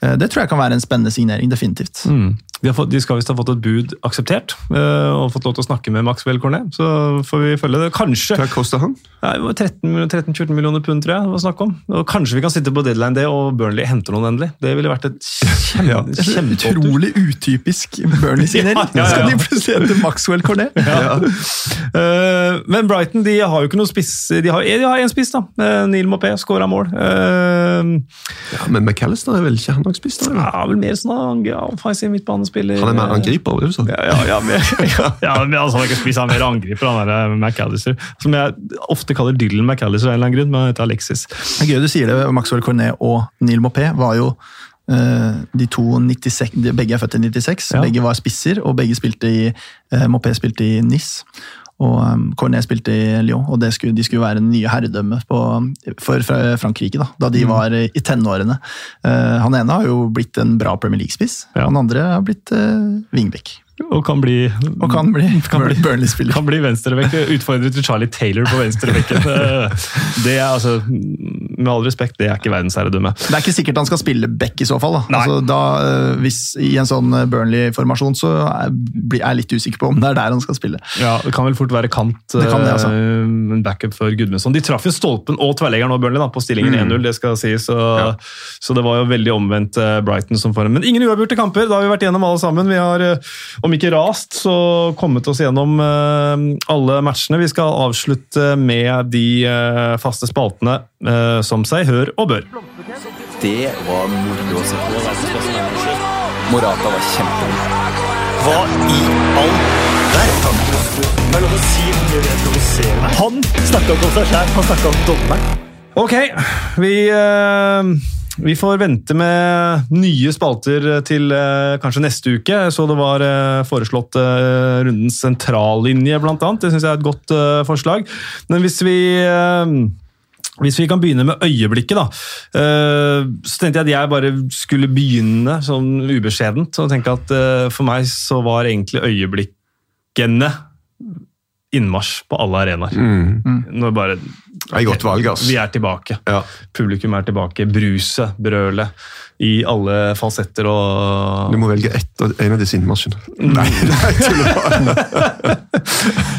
eh, Det tror jeg kan være en spennende signering, definitivt. Mm. De, har fått, de skal visst ha fått et bud akseptert, eh, og fått lov til å snakke med Maxwell Cornet. Så får vi følge det. Kanskje Hva kosta han? Nei, det var 13-14 millioner pund, tror jeg. det var snakk om. Og kanskje vi kan sitte på deadline day og Burnley henter noen endelig. Det ville vært et kjempe, Ja. kjempeopptur. Utrolig utypisk Burnley-signering. Ja, ja, ja. Skal de plutselig hete Maxwell Cornet? Ja. Eh, men Brighton de har jo ikke noe spiss. De har, de har en spiss, da. Uh, Neil Mopé skåra mål. Uh, Ja, men McAllister er vel ikke han nok spiss? da? ja, vel mer sånn ja, offensiv midtbanespiller. Han er mer angriper, var det du sa? Ja, ja, ja, men, ja, ja, men altså, han er ikke spiss, han er mer angriper, han der McAllister. Som jeg ofte kaller Dylan McAllister av en eller annen grunn, men han heter Alexis. Det er gøy du sier det. Maxwell Cornet og Neil Mopé var jo eh, de to 96, de, Begge er født i 96. Ja. Begge var spisser, og begge spilte i uh, Mopé spilte i Nis. Og um, Cornet spilte i Lyon, og det skulle, de skulle være det nye herredømme for Frankrike da, da de var i tenårene. Eh, han ene har jo blitt en bra Premier League-spiss, Ja. han andre har blitt uh, wingback. Og kan bli, Og kan bli, Kan bli- Burnley-spiller. kan bli venstrebekk. Utfordret til Charlie Taylor på venstrebekken. Eh, Det er altså, med all respekt, det er ikke verdensherredømme. Det er ikke sikkert han skal spille back i så fall. Da. Altså, da, eh, hvis I en sånn eh, Burnley-formasjon så er jeg litt usikker på om det er der han skal spille. Ja, Det kan vel fort være kant. Det kan det, altså. eh, En backup for Gudmundsson. De traff jo stolpen og tverrleggeren og Burnley da, på stillingen Mm. 1-0, det skal sies. Så, Ja. så det var jo veldig omvendt Brighton som form. Men ingen uavgjorte kamper, da har vi vært gjennom alle sammen. Vi har, om ikke rast, så kommet oss gjennom alle matchene. Vi skal avslutte med de faste spaltene som seg hør og bør. Det var moro å se på. Morata var kjempegod. Hva i all verden? Er. Han snakka om seg sjæl, han snakka om dommeren. Ok, vi, eh, vi får vente med nye spalter til eh, kanskje neste uke. Så det var eh, foreslått eh, rundens sentrallinje, blant annet. Det syns jeg er et godt forslag. Men hvis vi hvis vi kan begynne med øyeblikket, da. eh, Så tenkte jeg at jeg bare skulle begynne sånn ubeskjedent. Og tenke at eh, for meg så var egentlig øyeblikkene innmarsj på alle arenaer. Mm. Når bare Det er godt valg, ass. Vi er tilbake. Ja. Publikum er tilbake. Bruset, brølet, i alle falsetter og Du må velge ett av en av disse innmarsjene. Nei, nei, bare.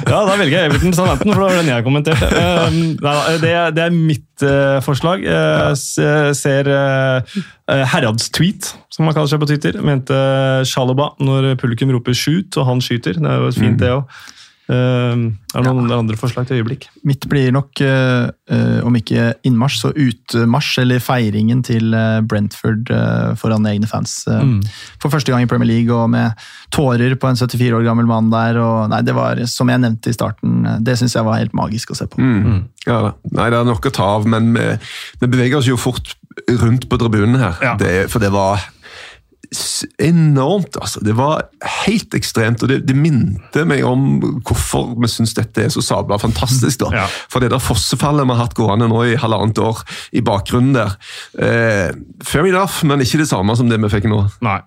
Ja, da velger jeg Everton Southampton, for det var den jeg kommenterte. Um, nei, det, det er mitt eh, forslag. Jeg ser Herads tweet, som man kaller seg på Twitter, mente Shaloba når publikum roper 'shoot', og han skyter. Det er jo fint, det òg. Er det noen andre forslag til øyeblikk? Mitt blir nok, uh, om ikke innmarsj, så utmarsj, eller feiringen til eh, Brentford foran egne fans. Mm. For første gang i Premier League, og med tårer på en 74 år gammel mann der. Og, nei, det var, som jeg nevnte i starten, det syns jeg var helt magisk å se på. Mm. Ja. Nei, det er nok å ta av, men vi, vi beveger oss jo fort rundt på tribunen her. Ja. Det, for det var enormt, altså. Det var helt ekstremt, og det, det minte meg om hvorfor vi syns dette er så sabla fantastisk. da. Ja. For det der fossefallet vi har hatt gående nå i halvannet år i bakgrunnen der. Eh, fair enough, men ikke det samme som det vi fikk nå. Nei.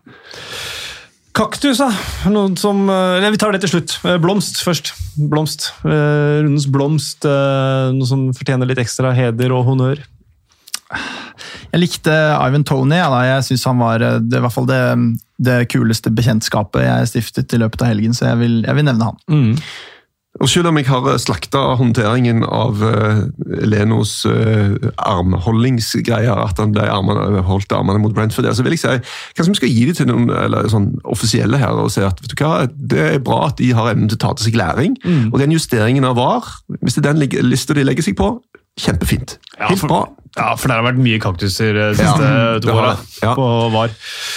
Kaktus, da? Noen som eh, Nei, vi tar det til slutt. Eh, Blomst først. Blomst. Eh, Rundens blomst. eh, Noe som fortjener litt ekstra heder og honnør. Jeg likte Ivan Tony. Ja, da. Jeg synes han var eh, det, i hvert fall det, det kuleste bekjentskapet jeg stiftet i løpet av helgen, så jeg vil, jeg vil nevne han. Og selv om jeg har slakta håndteringen av uh, Lenos uh, armholdingsgreier, at han ble armene, holdt armene mot Brentford, der, så vil jeg si kanskje vi skal gi det til noen eller, sånn offisielle her og si at vet du hva, det er bra at de har evnen til å ta til seg læring. Og den justeringen av VAR, hvis det er den lista de legger seg på, kjempefint. Ja, Helt for- bra. Ja, for det har vært mye kaktuser de siste Ja, to det åra. Ja. på VAR.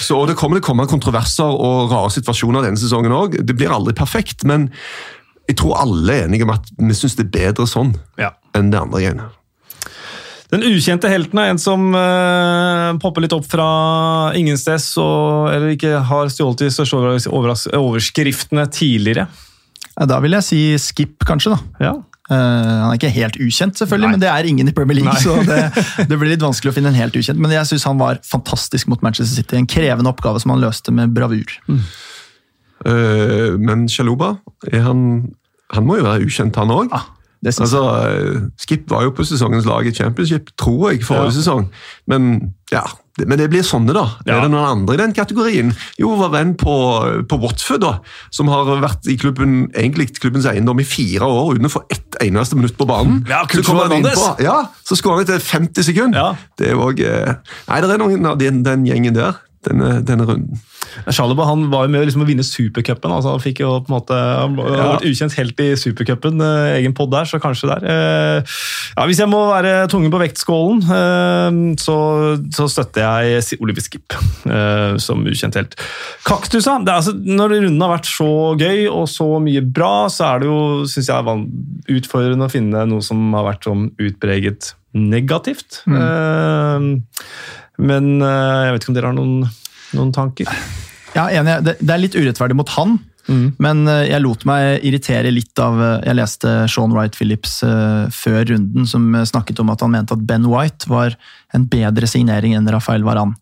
Så og Det kommer til å komme kontroverser og rare situasjoner denne sesongen òg. Det blir aldri perfekt, men jeg tror alle er enige om at vi syns det er bedre sånn Ja. enn det andre greiene. Den ukjente helten er en som uh, popper litt opp fra ingensteds, og, eller ikke har stjålet de største overskriftene tidligere. Da vil jeg si Skip, kanskje. da. Ja. Eh, han er ikke helt ukjent, selvfølgelig, Nei. men det er ingen i Premier League. Nei. så det, det blir litt vanskelig å finne en helt ukjent. Men jeg syns han var fantastisk mot Manchester City. En krevende oppgave som han løste med bravur. Eh, men er han, han må jo være ukjent, han òg. Ja, Altså, eh, Skip var jo på sesongens lag i Championship, tror jeg, forrige Ja. sesong. Men ja, men det blir sånne, da. Ja. Er det noen andre i den kategorien? Jo, vår venn på, på Watford, da, som har vært i klubben, egentlig klubbens eiendom i fire år uten å få ett eneste minutt på banen. Ja, så kommer han innpå- Ja, så skårer han etter 50 sekunder. Ja. Det er også, eh, Nei, det er noen av den, den gjengen der, denne, denne runden. Shalaba han var jo med liksom å vinne supercupen. Altså, han fikk jo på en måte, han har vært ukjent helt i supercupen. Eh, egen pod der, så kanskje der. Eh, ja, hvis jeg må være tungen på vektskålen, eh, så, så støtter jeg Oliver Skip eh, som ukjent helt. Kaktusa, det er, altså, Når runden har vært så gøy og så mye bra, så er det jo synes jeg, utfordrende å finne noe som har vært sånn utpreget negativt. Eh, men eh, jeg vet ikke om dere har noen, noen tanker? Ja, enig. Det, er litt urettferdig mot han, men eh, jeg lot meg irritere litt av eh, Jeg leste Sean Wright Phillips før runden, som snakket om at han mente at Ben White var en bedre signering enn Rafael Varan.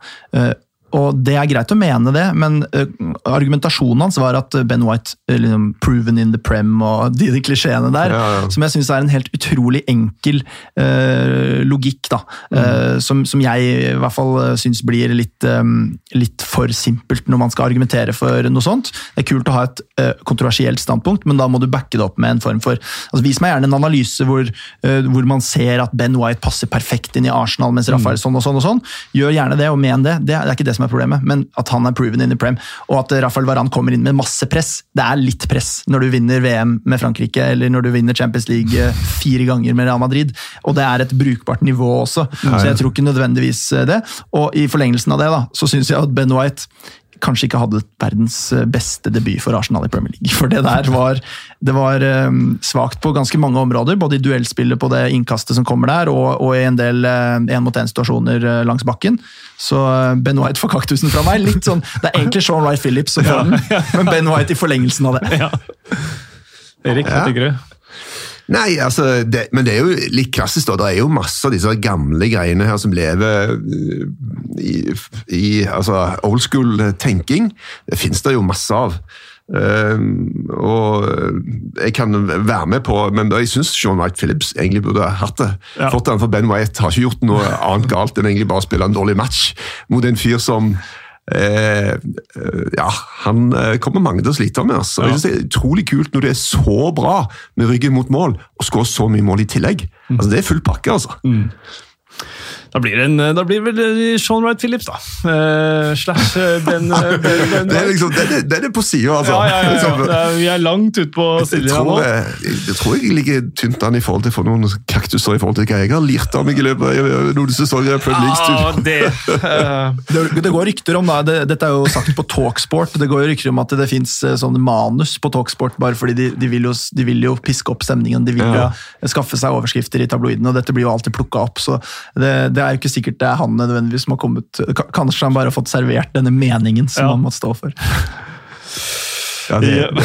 Og Det er greit å mene det, men eh, argumentasjonen hans var at Ben White eh, liksom, proven in the prem og de, de klisjeene der, Ja, ja. som jeg syns er en helt utrolig enkel uh, logikk, da. eh, som, som jeg i hvert fall uh, syns blir litt, um, litt for simpelt når man skal argumentere for noe sånt. Det er kult å ha et uh, kontroversielt standpunkt, men da må du backe det opp med en form for altså Vis meg gjerne en analyse hvor, hvor man ser at Ben White passer perfekt inn i Arsenal, mens Rafael sånn og sånn og sånn. Gjør gjerne det, og men det. Det det er ikke det som er problemet, men at han er proven in the prem, og at Rafael Varan kommer inn med masse press. Det er litt press når du vinner VM med Frankrike, eller når du vinner Champions League eh, fire ganger med Real Madrid, og det er et brukbart nivå også, så jeg tror ikke nødvendigvis eh, det. Og i forlengelsen av det, da, så syns jeg at Ben White kanskje ikke hadde verdens eh, beste debut for Arsenal i Premier League. For det der var, det var um, svakt på ganske mange områder, både i duellspillet på det innkastet som kommer der, og, og i en del én-mot-én-situasjoner eh, langs bakken. Så eh, Ben White får kaktusen fra meg. litt sånn, Det er egentlig Sean Wright Phillips som får den, men Ben White i forlengelsen av det. Erik, hva Ja. tenker du? Nei, altså, det, men det er jo litt klassisk. da. Det er jo masse av disse gamle greiene her som lever øh, i, i altså, old school tenking. Det finnes det jo masse av. Ehm, og jeg kan være med på Men jeg syns Sean White Phillips egentlig burde hatt det. Ja. Fått den, for Ben White har ikke gjort noe annet galt enn egentlig bare å spille en dårlig match mot en fyr som Eh, eh, ja, han eh, kommer mange til å slite med. Altså. Jeg synes Det er utrolig kult når du er så bra med ryggen mot mål, og skårer så mye mål i tillegg. Altså, Det er full pakke, altså. Da blir det, en, da blir vel eh, Sean Wright Phillips, da. Uh, slash den, Ben, eh, ben, ben Det er liksom, den, er- er på sida, altså. Ja, ja, ja, ja. Liksom, er, vi er langt ute på sidelinja nå. jeg, jeg tror jeg ligger tynt an i forhold til å få noen kaktuser i forhold til hva jeg har lirt av meg i løpet av noen sesonger. Ja, League-studio. det uh... Det, det går rykter om, da, det, dette er jo sagt på Talksport, det går jo rykter om at det fins sånne manus på Talksport bare fordi de, de, vil jo, de vil jo piske opp stemningen, de vil Ja. jo skaffe seg overskrifter i tabloidene, og dette blir jo alltid plukka opp. så det, det det er jo ikke sikkert det er han nødvendigvis som har kommet Kanskje han bare har fått servert denne meningen som Ja. han måtte stå for. Ja, det, det,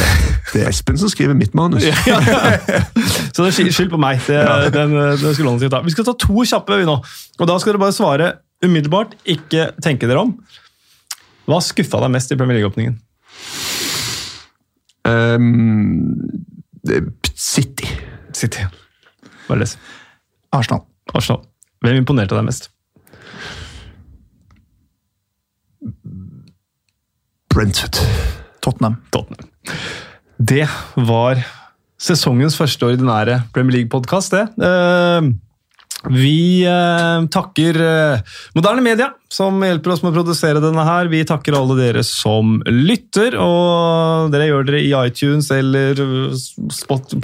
det er Espen som skriver mitt manus. Så det er skyld- på meg. Det, den, den skulle han ta. Vi skal ta to kjappe vi nå. Og da skal dere bare svare umiddelbart. Ikke tenke dere om. Hva skuffa deg mest i Premier League-åpningen? Um, City. City. Bare les. Arsenal. Arsenal. Hvem imponerte deg mest? Brentford. Tottenham. Tottenham. Det var sesongens første ordinære Premier League-podkast, det. Eh, vi eh, takker eh, moderne media, som hjelper oss med å produsere denne her. Vi takker alle dere som lytter, og dere gjør dere i iTunes eller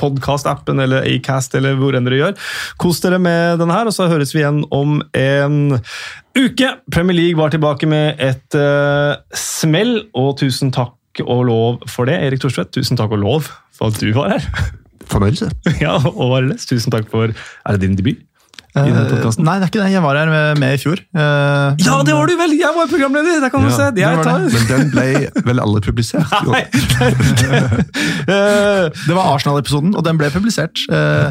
podkast-appen eller Acast eller hvor enn dere gjør. Kos dere med denne her, og så høres vi igjen om en uke. Premier League var tilbake med et eh, smell, og tusen takk og lov for det. Erik Thorstvedt, tusen takk og lov for at du var her. Fornøyelse. Ja, og Arles, tusen takk for Er det din debut? I podcasten? nei, det er ikke det. Jeg var her med, med i fjor. Uh, Ja, det var du vel! Jeg var programleder! Der kan du Ja, se. det Jeg tar det. Men den ble vel aldri publisert? Nei, Eh, Det var Arsenal-episoden, og den ble publisert. Uh,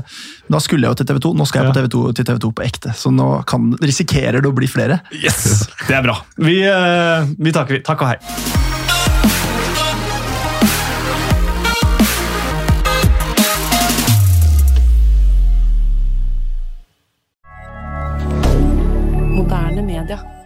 Da skulle jeg jo til TV 2. Nå skal jeg på TV 2, til TV 2 på ekte, så nå kan, risikerer det å bli flere. Yes! Det er bra. Vi, vi takker. vi. Takk og hei. milliardaire